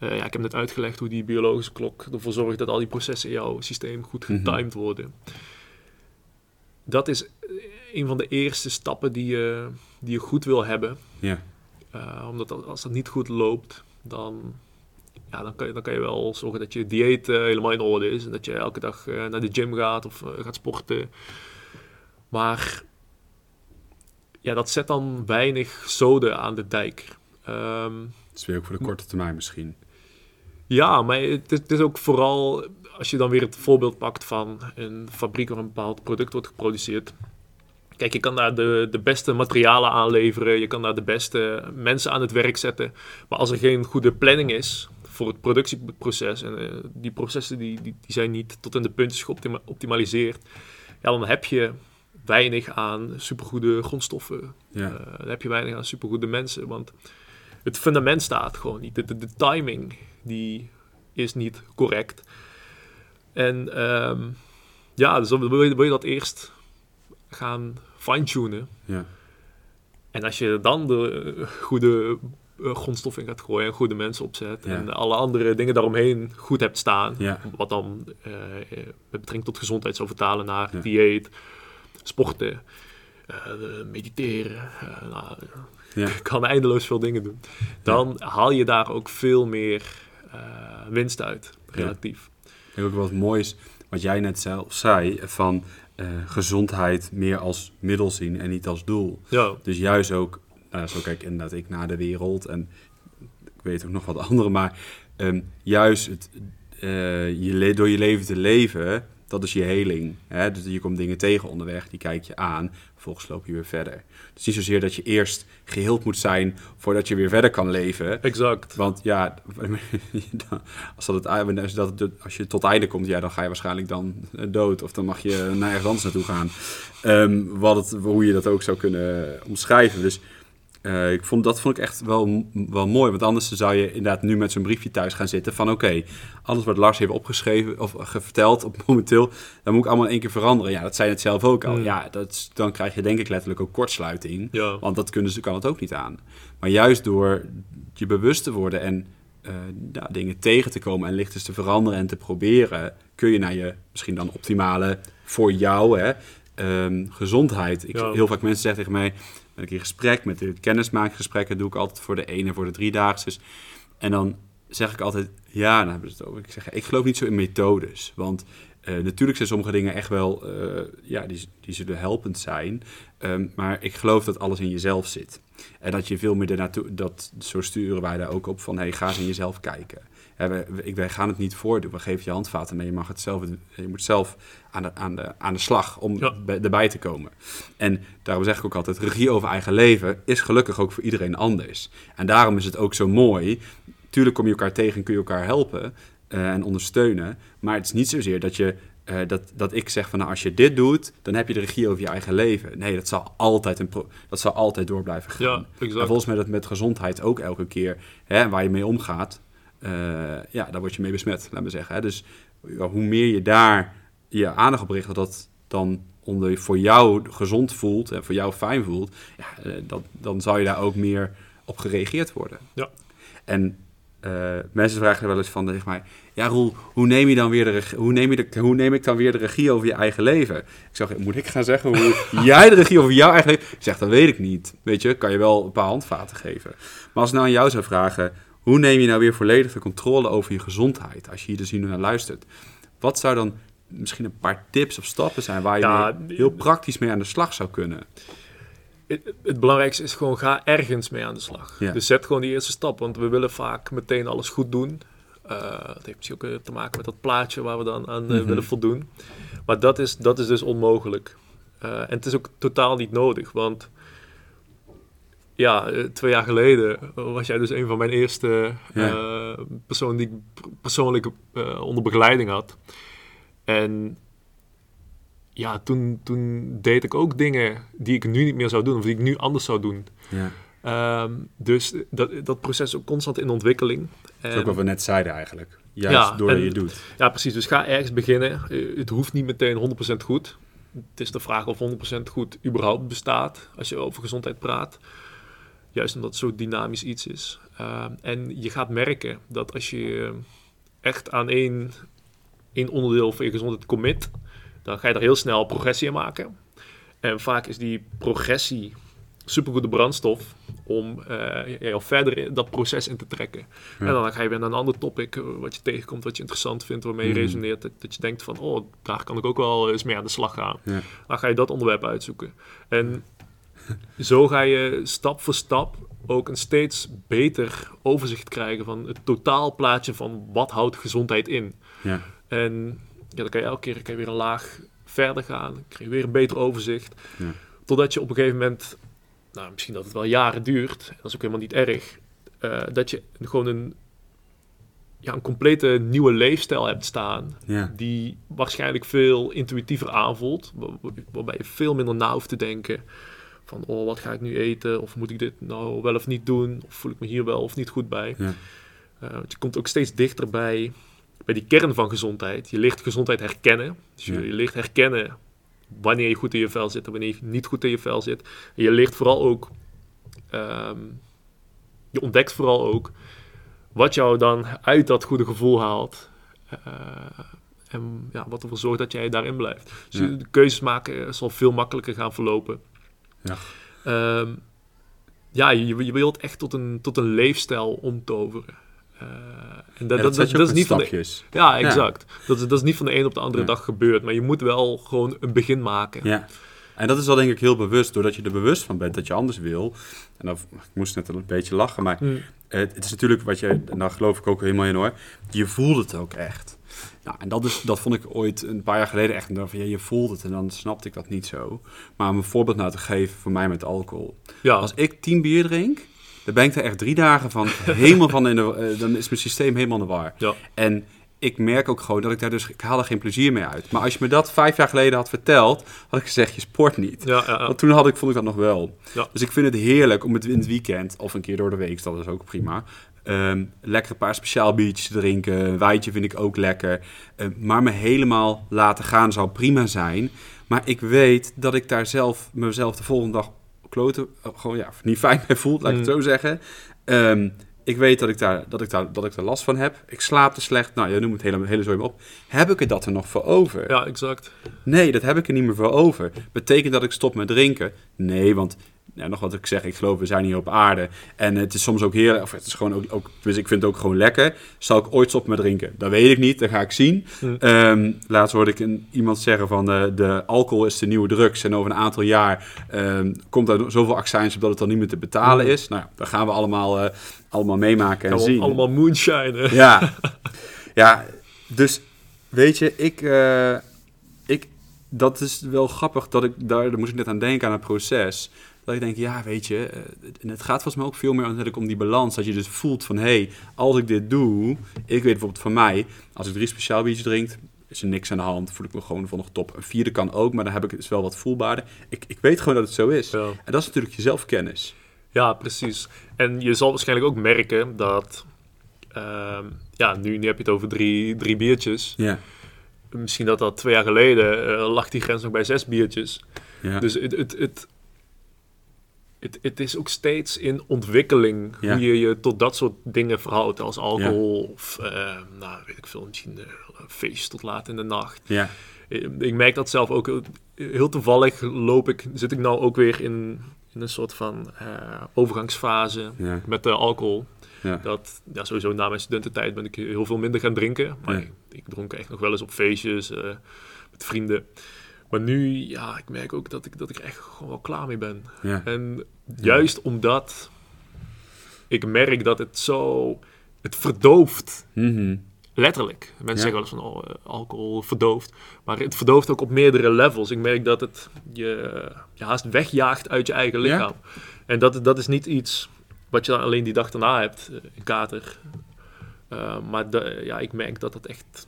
eh, ja, ik heb net uitgelegd hoe die biologische klok ervoor zorgt dat al die processen in jouw systeem goed Mhm. getimed worden. Dat is eh, een van de eerste stappen die je, die je goed wil hebben. ja, Uh, omdat als- dat niet goed loopt, dan, ja, dan, kan je, dan kan je wel zorgen dat je dieet eh, helemaal in orde is. En dat je elke dag eh, naar de gym gaat of eh, gaat sporten. Maar ja, dat zet dan weinig zoden aan de dijk. Ehm, dat is weer ook voor de korte termijn misschien. Ja, maar het is, het is ook vooral als je dan weer het voorbeeld pakt van een fabriek waar een bepaald product wordt geproduceerd. Kijk, je kan daar de, de beste materialen aanleveren, je kan daar de beste mensen aan het werk zetten. Maar als er geen goede planning is voor het productieproces en eh, die processen die, die, die zijn niet tot in de puntjes geoptimaliseerd, ja, dan heb je weinig aan supergoede grondstoffen. Ja, Eh, dan heb je weinig aan supergoede mensen, want het fundament staat gewoon niet. De, de, de timing die is niet correct. En ehm, ja, dus dan wil je, wil je dat eerst gaan fine-tunen. Ja. En als je dan de eh, goede eh, grondstof in gaat gooien en goede mensen opzet Ja. en alle andere dingen daaromheen goed hebt staan, Ja. wat dan eh, met betrekking tot gezondheid zou vertalen naar Ja. dieet, sporten, mediteren, nou, kan eindeloos veel dingen doen. Dan haal je daar ook veel meer winst uit, relatief. Ik denk ook wat moois, wat jij net zelf zei, van eh, gezondheid meer als middel zien en niet als doel. Ja, Dus juist ook, nou, zo kijk inderdaad ik naar de wereld en ik weet ook nog wat andere, maar ehm, juist het, eh, je door je leven te leven, dat is je heling. Hè? Dus je komt dingen tegen onderweg, die kijk je aan, vervolgens loop je weer verder. Dus niet zozeer dat je eerst geheeld moet zijn voordat je weer verder kan leven. exact. Want ja, als, dat het, als, dat het- als je tot het einde komt, ja, dan ga je waarschijnlijk dan eh, dood. Of dan mag je naar ergens anders naartoe gaan. Ehm, wat het, hoe je dat ook zou kunnen omschrijven. Dus eh, ik vond, dat vond ik echt wel, wel mooi. Want anders zou je inderdaad nu met zo'n briefje thuis gaan zitten van... oké, alles wat Lars heeft opgeschreven of ge- verteld op momenteel... dan moet ik allemaal in één keer veranderen. Ja, dat zei je het zelf ook al. Mm. Ja, dat, is- dan krijg je denk ik letterlijk ook kortsluiting. Ja, Want dat kunnen ze, kan het ook niet aan. Maar juist door je bewust te worden en eh, dingen tegen te komen en lichtjes te veranderen en te proberen, kun je naar je misschien dan optimale voor jou hè, ehm, gezondheid. Ik, Ja. Heel vaak mensen zeggen tegen mij, ben ik gesprek met de kennismakingsgesprekken, doe ik altijd voor de ene en voor de driedaagse. En dan zeg ik altijd, ja, dan hebben ze het over. Ik zeg, ik geloof niet zo in methodes. Want eh, natuurlijk zijn sommige dingen echt wel, eh, ja, die, die zullen helpend zijn. Ehm, maar ik geloof dat alles in jezelf zit. En dat je veel meer ernaartoe, dat zo sturen wij daar ook op van, hey, ga eens in jezelf kijken. Hè, wij, gaan het niet voordoen, we geven je handvaten mee, je mag het zelf, je moet zelf aan de, aan de, aan de slag om Ja. bij- erbij te komen. En daarom zeg ik ook altijd, regie over eigen leven is gelukkig ook voor iedereen anders. En daarom is het ook zo mooi. Tuurlijk kom je elkaar tegen en kun je elkaar helpen eh, en ondersteunen. Maar het is niet zozeer dat je eh, dat, dat ik zeg van nou, als je dit doet, dan heb je de regie over je eigen leven. Nee, dat zal altijd, een dat zal altijd door blijven gaan. ja En volgens mij dat met gezondheid ook elke keer, hè, waar je mee omgaat, eh, ja, daar word je mee besmet, laat me zeggen. Hè. Dus ja, hoe meer je daar je aandacht op richt, dat dat dan onder, voor jou gezond voelt en voor jou fijn voelt, ja, eh, dat, dan zal je daar ook meer op gereageerd worden. Ja. En eh, mensen vragen wel eens van tegen mij, ja Roel, hoe neem, je dan weer de hoe, neem je de, hoe neem ik dan weer de regie over je eigen leven? Ik zeg, moet ik gaan zeggen hoe jij de regie over jouw eigen leven... Ik zeg, dat weet ik niet. Weet je, kan je wel een paar handvaten geven. Maar als ik nou aan jou zou vragen, hoe neem je nou weer volledig de controle over je gezondheid? Als je hier dus hier naar luistert. Wat zou dan misschien een paar tips of stappen zijn waar je Ja, heel praktisch mee aan de slag zou kunnen? het, het belangrijkste is gewoon, ga ergens mee aan de slag. Ja. Dus zet gewoon die eerste stap, want we willen vaak meteen alles goed doen. Eh dat heeft misschien ook eh, te maken met dat plaatje waar we dan aan eh, Mhm. willen voldoen. Maar dat is, dat is dus onmogelijk. En het is ook totaal niet nodig, want ja, eh, twee jaar geleden was jij dus een van mijn eerste Ja. eh, personen die ik persoonlijk eh, onder begeleiding had. En ja, toen, toen deed ik ook dingen die ik nu niet meer zou doen, of die ik nu anders zou doen. Ja. Ehm, dus dat, dat proces is ook constant in ontwikkeling. Dat is ook wat we net zeiden eigenlijk. Juist Ja, doordat en- je doet. ja, precies. Dus ga ergens beginnen. Eh, het hoeft niet meteen 100% goed. Het is de vraag of 100% goed überhaupt bestaat als je over gezondheid praat. Juist omdat het zo dynamisch iets is. Ehm, en je gaat merken dat als je echt aan één, één onderdeel van je gezondheid commit, dan ga je er heel snel progressie in maken. En vaak is die progressie supergoede brandstof om eh, jou verder in dat proces in te trekken. Ja. En dan ga je weer naar een ander topic eh, wat je tegenkomt, wat je interessant vindt, waarmee je Mhm. resoneert. Dat, dat je denkt van, oh, daar kan ik ook wel eens mee aan de slag gaan. Ja. Dan ga je dat onderwerp uitzoeken. En zo ga je stap voor stap ook een steeds beter overzicht krijgen van het totaalplaatje van wat houdt gezondheid in. Ja. En ja, dan kan je elke keer kan je weer een laag verder gaan. Dan krijg je weer een beter overzicht. Ja. Totdat je op een gegeven moment, nou, misschien dat het wel jaren duurt, en dat is ook helemaal niet erg, eh, dat je gewoon een, ja, een complete nieuwe leefstijl hebt staan. Ja. Die waarschijnlijk veel intuïtiever aanvoelt. waar- Waarbij je veel minder na hoeft te denken. Van, oh, wat ga ik nu eten? Of moet ik dit nou wel of niet doen? Of voel ik me hier wel of niet goed bij? Ja. Eh, je komt ook steeds dichter bij bij die kern van gezondheid. Je leert gezondheid herkennen. Dus je, Ja. je leert herkennen wanneer je goed in je vel zit en wanneer je niet goed in je vel zit. En je leert vooral ook, ehm, je ontdekt vooral ook wat jou dan uit dat goede gevoel haalt. Eh, en ja, wat ervoor zorgt dat jij daarin blijft. Dus Ja. de keuzes maken zal veel makkelijker gaan verlopen. Ja. Ehm, ja, je, je wilt echt tot een, tot een leefstijl omtoveren. Eh, en dat, Ja, dat, dat, is niet van de, ja, exact. Dat, is, dat is niet van de een op de andere Ja. dag gebeurd. Maar je moet wel gewoon een begin maken. Ja. En dat is wel denk ik heel bewust, doordat je er bewust van bent dat je anders wil. En dan, ik moest net een beetje lachen, maar Hm. Eh, het is natuurlijk wat je, en daar geloof ik ook helemaal in hoor, je voelt het ook echt. Nou, en dat, is, dat vond ik ooit een paar jaar geleden echt. Van, ja, je voelt het en dan snapte ik dat niet zo. Maar om een voorbeeld nou te geven voor mij met alcohol. Ja, Als ik tien bier drink, dan ben ik er echt drie dagen van helemaal van in de, eh, dan is mijn systeem helemaal in de war. ja. En ik merk ook gewoon dat ik daar dus, ik haal er geen plezier mee uit. Maar als je me dat vijf jaar geleden had verteld, had ik gezegd, je sport niet. Ja, ja. Want toen had ik, vond ik dat nog wel. Ja. Dus ik vind het heerlijk om het in het weekend, of een keer door de week, dat is ook prima. Ehm, lekker een paar speciaal biertjes drinken. Een wijtje vind ik ook lekker. Eh, maar me helemaal laten gaan zou prima zijn. Maar ik weet dat ik daar zelf mezelf de volgende dag kloten, eh, gewoon ja, niet fijn bij voel, laat ik het Mm. zo zeggen. Ehm, ik weet dat ik, daar, dat, ik daar, dat ik er last van heb. Ik slaap te slecht. Nou, je noemt het hele, hele zooi op. Heb ik er dat er nog voor over? ja, exact. Nee, dat heb ik er niet meer voor over. Betekent dat ik stop met drinken? Nee, want ja, nog wat ik zeg, ik geloof we zijn hier op aarde. En het is soms ook heerlijk, of het is gewoon ook, ook dus ik vind het ook gewoon lekker. Zal ik ooit stoppen met drinken? Dat weet ik niet, dat ga ik zien. Hm. Ehm, laatst hoorde ik een, iemand zeggen van eh, de alcohol is de nieuwe drugs. En over een aantal jaar ehm, komt er zoveel accijns op dat het dan niet meer te betalen Hm. is. Nou, ja, dat gaan we allemaal, eh, allemaal meemaken en zien. allemaal moonshine. Ja, ja dus weet je, ik, eh, ik, dat is wel grappig dat ik daar, daar moest ik net aan denken aan het proces. Dat ik denk, ja, weet je, eh, en het gaat volgens mij ook veel meer natuurlijk om die balans. Dat je dus voelt van, hé, hey, als ik dit doe, ik weet bijvoorbeeld van mij, als ik drie speciaal biertjes drink, is er niks aan de hand, voel ik me gewoon nog top. Een vierde kan ook, maar dan heb ik het dus wel wat voelbaarder. Ik, ik weet gewoon dat het zo is. Ja. En dat is natuurlijk je zelfkennis. Ja, precies. En je zal waarschijnlijk ook merken dat... ehm, ja, nu, nu heb je het over drie, drie biertjes. Ja, Misschien dat dat twee jaar geleden eh, lag die grens nog bij zes biertjes. ja. Dus het, het, het, het, het is ook steeds in ontwikkeling Ja. hoe je je tot dat soort dingen verhoudt. Als alcohol of, eh, nou weet ik veel, misschien eh, een feestje tot laat in de nacht. ja, Ik merk dat zelf ook heel- toevallig loop ik, zit ik nou ook weer in, in een soort van eh, overgangsfase ja, met de alcohol. ja. Dat, ja, sowieso na mijn studententijd ben ik heel veel minder gaan drinken. Maar Ja. ik, ik dronk echt nog wel eens op feestjes eh, met vrienden. Maar nu, ja, ik merk ook dat ik, dat ik echt gewoon wel klaar mee ben. ja. En juist omdat ik merk dat het zo... Het verdooft, Mhm. letterlijk. Mensen Ja. zeggen wel eens van, oh, eh, alcohol verdooft. Maar het verdooft ook op meerdere levels. Ik merk dat het je, je haast wegjaagt uit je eigen lichaam. En dat, dat is niet iets wat je dan alleen die dag daarna hebt, eh, een kater. Eh, maar de, ja, ik merk dat het echt...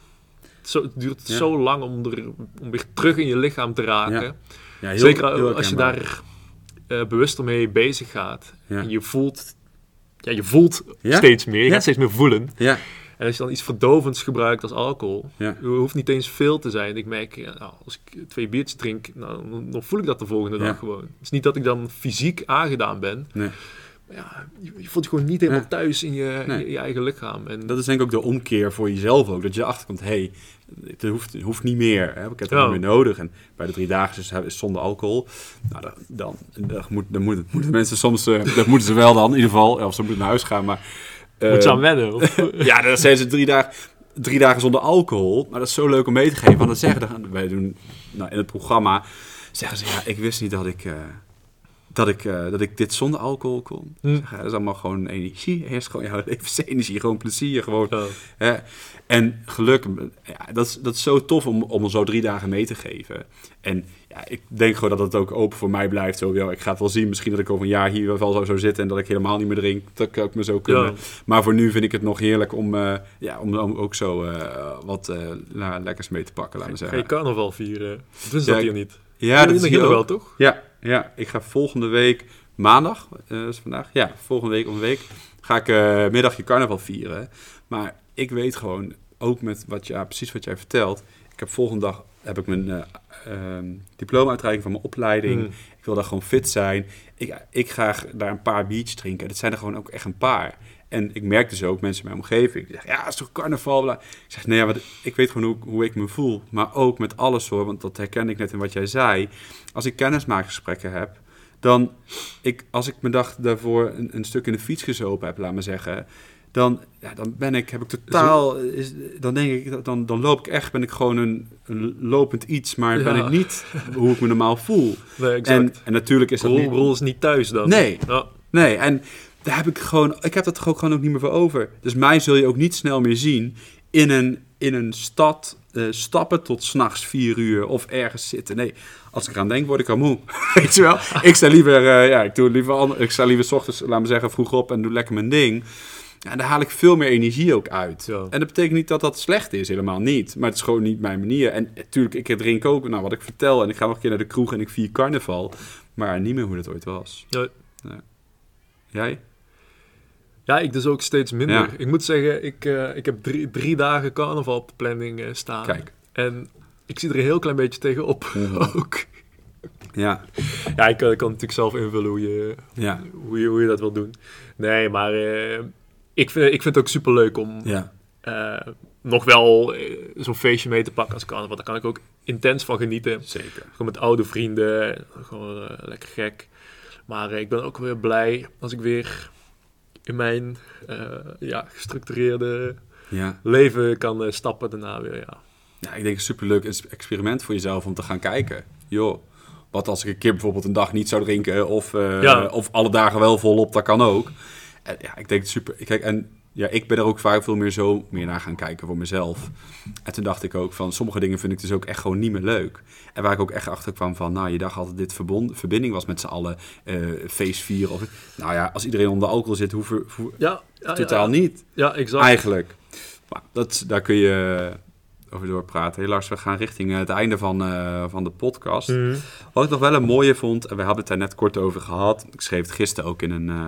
Zo, het duurt Ja. zo lang om, er, om weer terug in je lichaam te raken. Ja. Ja, heel- Zeker heel als je daar eh, bewuster mee bezig gaat. En je voelt, ja, je voelt steeds meer. Je Ja. gaat steeds meer voelen. Ja, En als je dan iets verdovends gebruikt als alcohol, Ja. hoeft niet eens veel te zijn. Ik merk, nou, als ik twee biertjes drink, nou, dan- dan voel ik dat de volgende Ja. dag gewoon. Het is niet dat ik dan fysiek aangedaan ben. nee. Ja, je, je voelt je gewoon niet helemaal thuis in je, Nee. je, je eigen lichaam. En Dat is denk ik ook de omkeer voor jezelf ook. Dat je erachter komt, hé, hey, het, hoeft, het hoeft niet meer. Hè? Ik heb het Ja. niet meer nodig. En bij de drie dagen is zonder alcohol. Nou, dan, dan, dan, moet, dan moeten mensen soms... eh, dat moeten ze wel dan, in ieder geval. Of ze moeten naar huis gaan, maar... moet je eh, aan wennen. Of, Ja, dan zijn ze drie dagen, drie dagen zonder alcohol. Maar dat is zo leuk om mee te geven. Want dan zeggen dan, wij doen nou, in het programma, zeggen ze, ja, ik wist niet dat ik, eh, dat ik, eh, dat ik dit zonder alcohol kon. Hm. Zeg, dat is allemaal gewoon energie. Eerst gewoon jouw levensenergie, gewoon plezier. Gewoon, hè. En geluk, ja, dat, is, dat is zo tof om, om zo drie dagen mee te geven. En ja, ik denk gewoon dat het ook open voor mij blijft. Zo, ja, ik ga het wel zien. Misschien dat ik over een jaar hier wel zo zou zitten en dat ik helemaal niet meer drink. Dat ik ook me zo kunnen. Ja. Maar voor nu vind ik het nog heerlijk om, eh, ja, om, om ook zo eh, wat lekkers mee te pakken, laten we Ga je zeggen. carnaval vieren? Dus dat hier niet. Ja, dat is hier wel, toch? Ja, ja, ik ga volgende week, maandag, eh is vandaag, ja, volgende week om een week, ga ik eh middagje carnaval vieren. Maar ik weet gewoon, ook met wat je, ja, precies wat jij vertelt. Ik heb volgende dag heb ik mijn eh ehm, diploma-uitreiking van mijn opleiding. Mm. Ik wil daar gewoon fit zijn. Ik, ik ga daar een paar biertjes drinken. Dat zijn er gewoon ook echt een paar. En ik merk dus ook mensen in mijn omgeving. Die zeggen, ja, het is toch carnaval? Bla. Ik zeg, nee, ja, wat, ik weet gewoon hoe, hoe ik me voel. Maar ook met alles hoor, want dat herken ik net in wat jij zei. Als ik kennismaakgesprekken heb, dan... Ik, als ik mijn dag daarvoor een, een stuk in de fiets gezopen heb, laat maar zeggen... Dan, ja, dan ben ik, heb ik totaal... Is, dan denk ik, dan, dan loop ik echt, ben ik gewoon een, een lopend iets. Maar ben ik niet hoe ik me normaal voel. Nee, exact. En, en natuurlijk is dat niet... Roel is niet thuis dan. Nee, Ja. Nee, en daar heb ik gewoon, ik heb dat ook gewoon ook niet meer voor over. Dus mij zul je ook niet snel meer zien in een, in een stad eh, stappen tot s'nachts vier uur of ergens zitten. Nee, als ik eraan denk, word ik al moe. Weet je wel? Ik sta liever, eh, ja, ik doe liever, ander- ik sta liever 's ochtends, laat me zeggen, vroeg op en doe lekker mijn ding. Ja, en daar haal ik veel meer energie ook uit. Ja. En dat betekent niet dat dat slecht is, helemaal niet. Maar het is gewoon niet mijn manier. En natuurlijk, ik drink ook, nou wat ik vertel, en ik ga nog een keer naar de kroeg en ik vier carnaval. Maar niet meer hoe dat ooit was. Nee. Jij? Ja, ik dus ook steeds minder. Ja. Ik moet zeggen, ik, eh, ik heb drie, drie dagen carnaval op de planning eh, staan. Kijk. En ik zie er een heel klein beetje tegenop Mhm. ook. Ja, Ja, ik, kan- ik kan natuurlijk zelf invullen hoe je, ja, hoe je, hoe je dat wil doen. Nee, maar eh, ik, vind, ik vind het ook super leuk om ja. eh, nog wel eh, zo'n feestje mee te pakken als carnaval. Daar kan ik ook intens van genieten. Zeker. Gewoon met oude vrienden, gewoon eh, lekker gek. Maar eh, ik ben ook weer blij als ik weer in mijn eh, ja, gestructureerde Ja. leven kan eh, stappen daarna weer. Ja. ja, ik denk een superleuk ex- experiment voor jezelf om te gaan kijken. Joh, wat als ik een keer bijvoorbeeld een dag niet zou drinken of, eh, Ja. of alle dagen wel volop, dat kan ook. En, ja, ik denk het super. Kijk, en ja, ik ben er ook vaak veel meer zo meer naar gaan kijken voor mezelf. En toen dacht ik ook van, sommige dingen vind ik dus ook echt gewoon niet meer leuk. En waar ik ook echt achter kwam van, nou, je dacht altijd dit verbond, verbinding was met z'n allen, eh feest vieren. Of, nou ja, als iedereen onder alcohol zit, hoeven, hoeven- Ja, ja, totaal ja, niet. Ja, exact. Eigenlijk. Maar dat, daar kun je over doorpraten. Helaas, we gaan richting eh, het einde van, eh, van de podcast. Mhm. Wat ik nog wel een mooie vond, en we hebben het daar net kort over gehad. Ik schreef het gisteren ook in een, eh,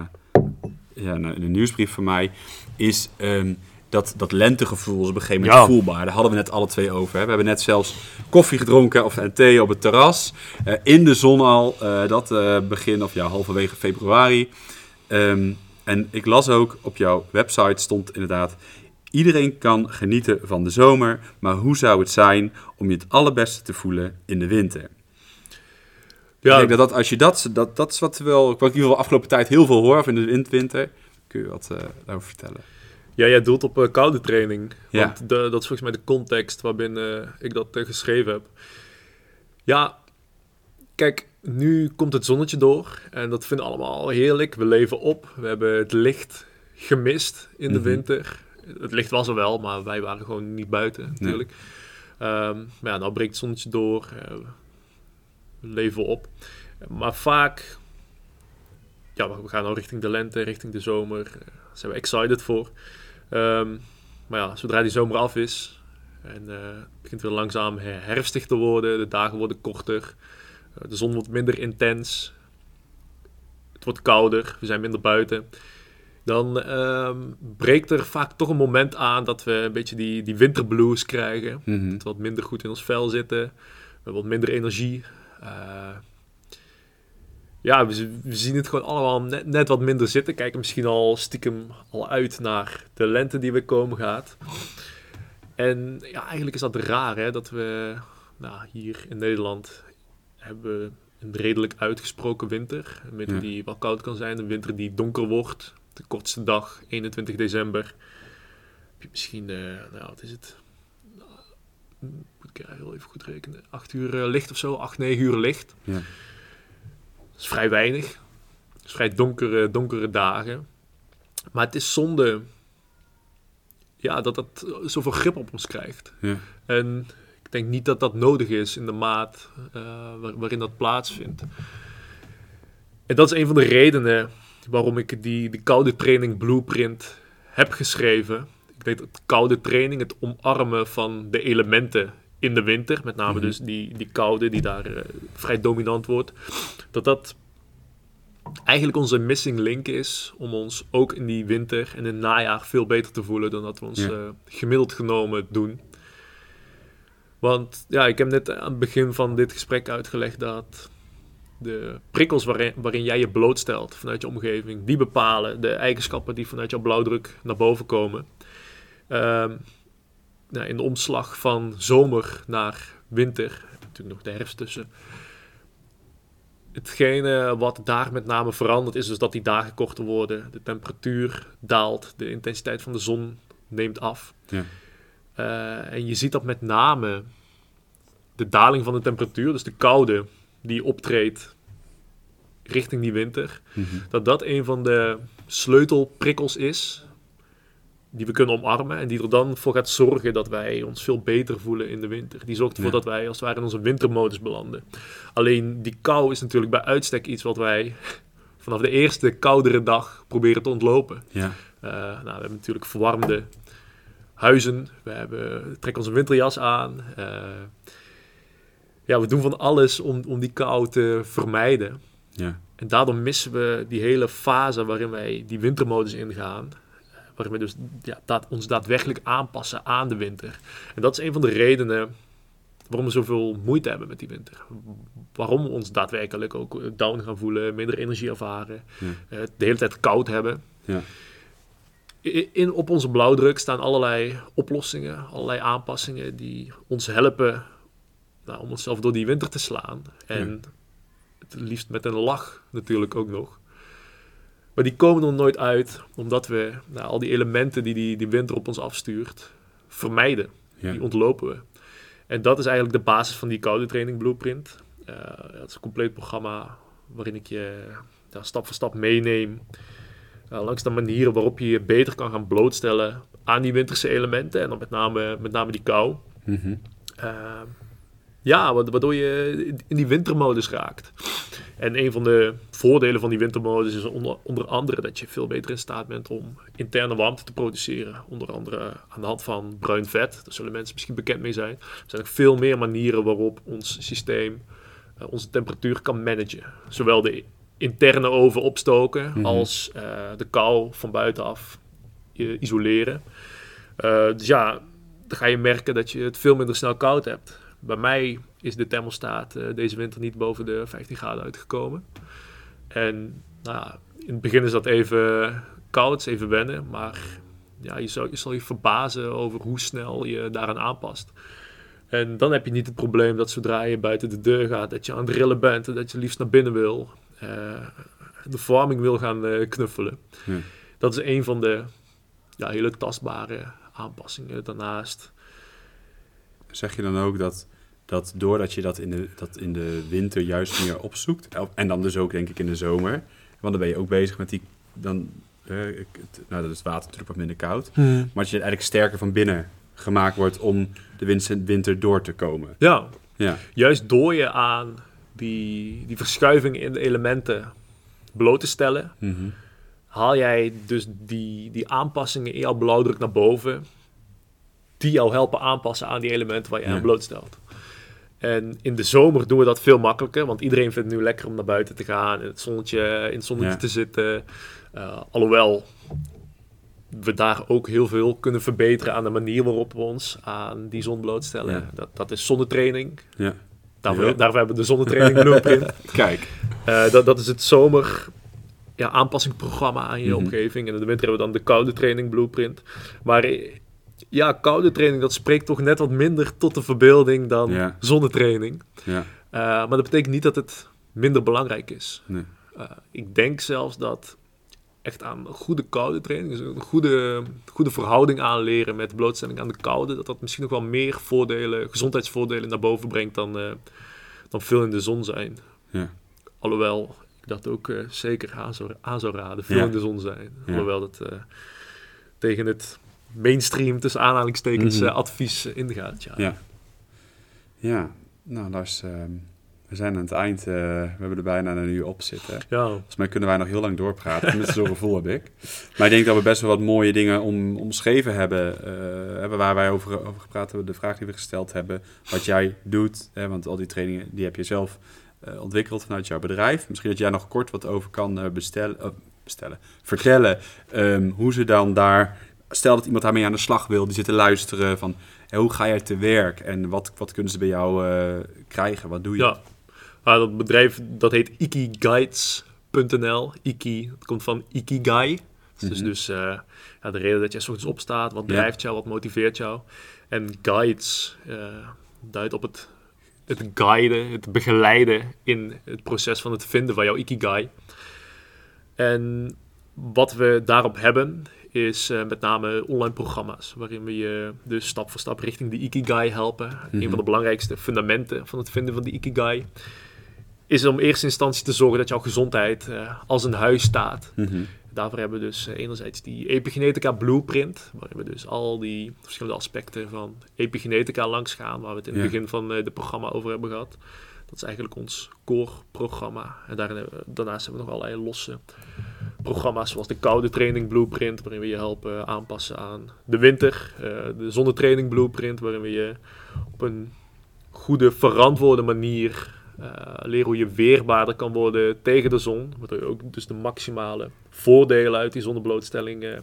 ja, een, een nieuwsbrief van mij. Is ehm, dat, dat lentegevoel is op een gegeven moment Ja. voelbaar. Daar hadden we net alle twee over. Hè. We hebben net zelfs koffie gedronken of en thee op het terras. eh, in de zon al. eh, dat eh, begin of ja, halverwege februari. Ehm, en ik las ook op jouw website stond inderdaad... Iedereen kan genieten van de zomer, maar hoe zou het zijn om je het allerbeste te voelen in de winter? Ja, Ik denk dat, dat als je dat, dat, dat is wat wel, wat ik in ieder geval afgelopen tijd heel veel hoor, of in de winter, kun je wat eh, daarover vertellen. ja, jij doelt op eh, koude training. Ja. Want de, dat is volgens mij de context waarbinnen ik dat eh, geschreven heb. Ja, kijk, nu komt het zonnetje door. En dat vinden we allemaal heerlijk. We leven op. We hebben het licht gemist in de Mhm. winter. Het licht was er wel, maar wij waren gewoon niet buiten natuurlijk. Ehm, maar ja, nou breekt het zonnetje door. eh, we leven op. Maar vaak... Ja, we gaan nou richting de lente, richting de zomer. Daar zijn we excited voor. Ehm, maar ja, zodra die zomer af is... En eh, het begint weer langzaam her- herfstig te worden. De dagen worden korter. eh, de zon wordt minder intens. Het wordt kouder. We zijn minder buiten. Dan ehm, breekt er vaak toch een moment aan dat we een beetje die, die winterblues krijgen. Mhm. Dat we wat minder goed in ons vel zitten. We hebben wat minder energie. Eh, ja, we, zien het gewoon allemaal net, net wat minder zitten. Kijken misschien al stiekem al uit naar de lente die weer komen gaat. En ja, eigenlijk is dat raar hè, dat we nou, hier in Nederland hebben een redelijk uitgesproken winter. Een winter die wel koud kan zijn, een winter die donker wordt. De kortste dag, 21 december. Heb je misschien, eh, nou wat is het? Nou, moet ik heel even goed rekenen. 8 uur eh, licht of zo, 8, 9 uur licht. Ja. Dat is vrij weinig. Het is vrij donkere, donkere dagen. Maar het is zonde ja, dat dat zoveel grip op ons krijgt. Ja. En ik denk niet dat dat nodig is in de maat eh, waar- waarin dat plaatsvindt. En dat is een van de redenen waarom ik die, die koude training blueprint heb geschreven. Ik denk dat koude training, het omarmen van de elementen in de winter, met name Mhm. dus die, die koude die daar eh, vrij dominant wordt, dat dat eigenlijk onze missing link is om ons ook in die winter en in het najaar veel beter te voelen dan dat we ons Ja. eh, gemiddeld genomen doen. Want ja, ik heb net aan het begin van dit gesprek uitgelegd dat de prikkels waarin, waarin jij je blootstelt vanuit je omgeving, die bepalen de eigenschappen die vanuit jouw blauwdruk naar boven komen. Ehm, nou, in de omslag van zomer naar winter, natuurlijk nog de herfst tussen. Hetgene wat daar met name verandert is dus dat die dagen korter worden, de temperatuur daalt, de intensiteit van de zon neemt af. Ja. Eh, en je ziet dat met name de daling van de temperatuur, dus de koude die optreedt richting die winter, Mhm. dat dat een van de sleutelprikkels is die we kunnen omarmen en die er dan voor gaat zorgen dat wij ons veel beter voelen in de winter. Die zorgt ervoor Ja. dat wij als het ware in onze wintermodus belanden. Alleen die kou is natuurlijk bij uitstek iets wat wij vanaf de eerste koudere dag proberen te ontlopen. Ja. Eh, nou, we hebben natuurlijk verwarmde huizen. We, hebben, we trekken onze winterjas aan. Eh, ja, we doen van alles om, om die kou te vermijden. Ja. En daardoor missen we die hele fase waarin wij die wintermodus ingaan. Waarin we dus ja, daad- ons daadwerkelijk aanpassen aan de winter. En dat is een van de redenen waarom we zoveel moeite hebben met die winter. Waarom we ons daadwerkelijk ook down gaan voelen, minder energie ervaren, Ja. eh, de hele tijd koud hebben. Ja. In, op onze blauwdruk staan allerlei oplossingen, allerlei aanpassingen die ons helpen nou, om onszelf door die winter te slaan. En het liefst met een lach natuurlijk ook nog. Maar die komen er nooit uit, omdat we nou, al die elementen die, die die winter op ons afstuurt, vermijden. Ja. Die ontlopen we. En dat is eigenlijk de basis van die koude training blueprint. Eh, het is een compleet programma waarin ik je ja, stap voor stap meeneem. eh, langs de manieren waarop je je beter kan gaan blootstellen aan die winterse elementen. En dan met name, met name die kou. Eh, ja, wa- waardoor je in die wintermodus raakt. En een van de voordelen van die wintermodus is onder, onder andere dat je veel beter in staat bent om interne warmte te produceren. Onder andere aan de hand van bruin vet. Daar zullen mensen misschien bekend mee zijn. Er zijn ook veel meer manieren waarop ons systeem eh, onze temperatuur kan managen. Zowel de interne oven opstoken Mhm. als eh, de kou van buitenaf eh, isoleren. Dus ja, dan ga je merken dat je het veel minder snel koud hebt. Bij mij is de thermostaat eh, deze winter niet boven de 15 graden uitgekomen. En nou ja, in het begin is dat even koud, even wennen. Maar ja, je, zal, je zal je verbazen over hoe snel je daaraan aanpast. En dan heb je niet het probleem dat zodra je buiten de deur gaat, dat je aan het rillen bent en dat je liefst naar binnen wil. eh, de verwarming wil gaan eh, knuffelen. Ja. Dat is een van de ja, hele tastbare aanpassingen. Daarnaast Zeg je dan ook dat, dat doordat je dat in, de, dat in de winter juist meer opzoekt, en dan dus ook denk ik in de zomer, want dan ben je ook bezig met die, dan, eh, nou dat is het water natuurlijk wat minder koud, maar dat je eigenlijk sterker van binnen gemaakt wordt om de winter, winter door te komen. Ja, Ja, juist door je aan die, die verschuiving in de elementen bloot te stellen, Mhm. haal jij dus die, die aanpassingen in jouw blauwdruk naar boven, die jou helpen aanpassen aan die elementen waar je Ja. aan blootstelt. En in de zomer doen we dat veel makkelijker, want iedereen vindt het nu lekker om naar buiten te gaan, in het zonnetje, in het zonnetje Ja. te zitten. Uh, alhoewel we daar ook heel veel kunnen verbeteren aan de manier waarop we ons aan die zon blootstellen. Ja. Dat, dat is zonnetraining. ja. Daarvoor, Ja. daarvoor hebben we de zonnetraining blueprint. Kijk. Eh, dat, dat is het zomer ja, aanpassingsprogramma aan je Mhm. omgeving. En in de winter hebben we dan de koude training blueprint. Maar eh, ja, koude training, dat spreekt toch net wat minder tot de verbeelding dan Ja. zonnetraining. Ja, Eh, maar dat betekent niet dat het minder belangrijk is. nee. Eh, ik denk zelfs dat echt aan goede koude training, dus een goede, goede verhouding aanleren met blootstelling aan de koude, dat dat misschien nog wel meer voordelen, gezondheidsvoordelen naar boven brengt dan, eh, dan veel in de zon zijn. Ja. Alhoewel ik dat ook zeker aan zou, aan zou raden, veel in de zon zijn. Alhoewel dat tegen het mainstream, tussen aanhalingstekens, Mhm. eh, advies eh, ingaat. Ja. Ja. Ja, nou Lars, ehm, we zijn aan het eind. eh, we hebben er bijna een uur op zitten. Ja. Volgens mij kunnen wij nog heel lang doorpraten. Tenminste, zo'n gevoel heb ik. Maar ik denk dat we best wel wat mooie dingen om, omschreven hebben. eh, hebben waar wij over, over gepraat hebben. De vraag die we gesteld hebben. Wat jij doet. Hè, want al die trainingen die heb je zelf eh, ontwikkeld vanuit jouw bedrijf. Misschien dat jij nog kort wat over kan eh, bestellen, eh, bestellen, vertellen. ehm, hoe ze dan daar, stel dat iemand daarmee aan de slag wil, die zit te luisteren van hoe ga jij te werk en wat, wat kunnen ze bij jou eh, krijgen? Wat doe je? Ja, maar dat bedrijf dat heet ikiguides.nl. Iki, dat komt van Ikigai. Dus, Mhm. dus eh, ja, de reden dat je 's ochtends opstaat, wat Ja. drijft jou, wat motiveert jou. En guides eh, duidt op het, het guiden, het begeleiden in het proces van het vinden van jouw Ikigai. En wat we daarop hebben, is eh, met name online programma's, waarin we je dus stap voor stap richting de Ikigai helpen. Een Mhm. van de belangrijkste fundamenten van het vinden van die Ikigai is om in eerste instantie te zorgen dat jouw gezondheid eh, als een huis staat. Mhm. Daarvoor hebben we dus eh, enerzijds die epigenetica blueprint, waarin we dus al die verschillende aspecten van epigenetica langs gaan, waar we het in het Ja. begin van het programma over hebben gehad. Dat is eigenlijk ons core programma. En daarin, we- daarnaast hebben we nog allerlei losse programma's, zoals de koude training blueprint, waarin we je helpen aanpassen aan de winter. eh, de zonnetraining blueprint, waarin we je op een goede, verantwoorde manier eh, leren hoe je weerbaarder kan worden tegen de zon. Waardoor je ook dus de maximale voordelen uit die zonneblootstelling eh,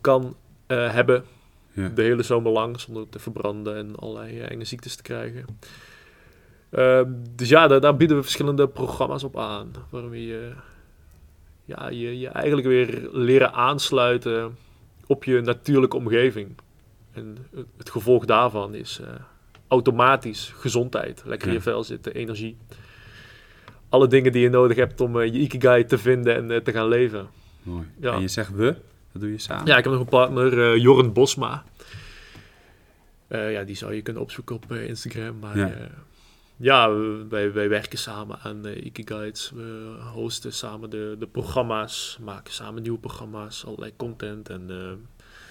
kan eh, hebben. Ja. De hele zomer lang, zonder te verbranden en allerlei eh, enge ziektes te krijgen. Eh, dus ja, daar, daar bieden we verschillende programma's op aan. Waarin we je, ja, je, je eigenlijk weer leren aansluiten op je natuurlijke omgeving. En het, het gevolg daarvan is eh, automatisch gezondheid. Lekker in Ja. je vel zitten, energie. Alle dingen die je nodig hebt om eh, je ikigai te vinden en eh, te gaan leven. Mooi. Ja. En je zegt we, dat doe je samen? Ja, ik heb nog een partner, Jorren Bosma. Ja, die zou je kunnen opzoeken op Instagram. Maar Ja. Ja, wij, wij werken samen aan uh, Ikiguides. We hosten samen de, de programma's, maken samen nieuwe programma's, allerlei content. En eh,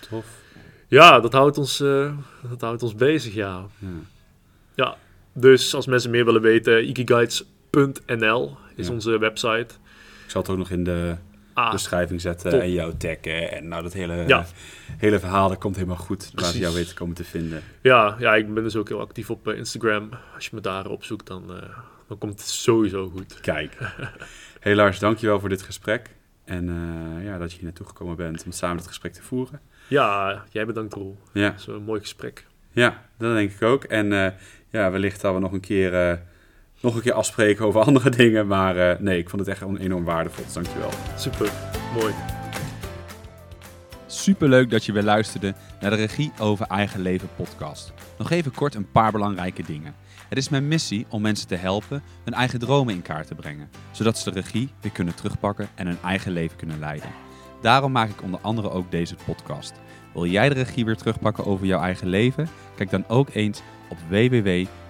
Tof. ja, dat houdt, ons, eh, dat houdt ons bezig, ja. Ja. ja. Dus als mensen meer willen weten, ikiguides.nl is Ja. onze website. Ik zal het ook nog in de Ah, beschrijving zetten top. en jou taggen. En nou, dat hele, Ja. hele verhaal, dat komt helemaal goed. Waar ze jou weten komen te vinden. Ja, ja, ik ben dus ook heel actief op eh, Instagram. Als je me daar opzoekt, dan, eh, dan komt het sowieso goed. Kijk. hey Lars, dankjewel voor dit gesprek. En eh, ja, dat je hier naartoe gekomen bent om samen het gesprek te voeren. Ja, jij bedankt Roel. Ja, Dat is een mooi gesprek. ja dat denk ik ook. En ja, wellicht dat we nog een keer, nog een keer afspreken over andere dingen. Maar eh, nee, ik vond het echt enorm waardevol. Dus dankjewel. Super, mooi. Superleuk dat je weer luisterde naar de Regie over Eigen Leven podcast. Nog even kort een paar belangrijke dingen. Het is mijn missie om mensen te helpen hun eigen dromen in kaart te brengen, zodat ze de regie weer kunnen terugpakken en hun eigen leven kunnen leiden. Daarom maak ik onder andere ook deze podcast. Wil jij de regie weer terugpakken over jouw eigen leven? Kijk dan ook eens op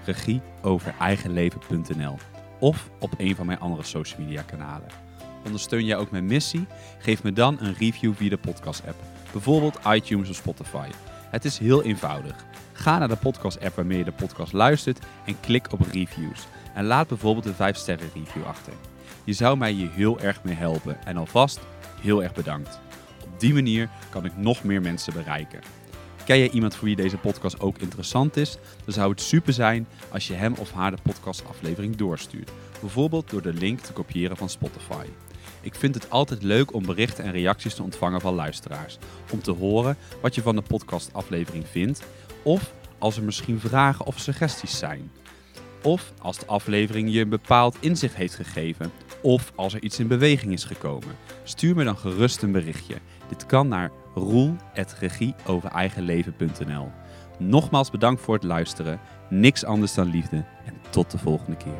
www.regieovereigenleven.nl of op een van mijn andere social media kanalen. Ondersteun jij ook mijn missie? Geef me dan een review via de podcast app bijvoorbeeld iTunes of Spotify. Het is heel eenvoudig. Ga naar de podcast-app waarmee je de podcast luistert en klik op reviews. En laat bijvoorbeeld een 5-sterren review achter. Je zou mij hier heel erg mee helpen en alvast heel erg bedankt. Op die manier kan ik nog meer mensen bereiken. Ken jij iemand voor wie deze podcast ook interessant is? Dan zou het super zijn als je hem of haar de podcastaflevering doorstuurt. Bijvoorbeeld door de link te kopiëren van Spotify. Ik vind het altijd leuk om berichten en reacties te ontvangen van luisteraars. Om te horen wat je van de podcastaflevering vindt. Of als er misschien vragen of suggesties zijn. Of als de aflevering je een bepaald inzicht heeft gegeven. Of als er iets in beweging is gekomen. Stuur me dan gerust een berichtje. Dit kan naar roel.regieovereigenleven.nl Nogmaals bedankt voor het luisteren. Niks anders dan liefde. En tot de volgende keer.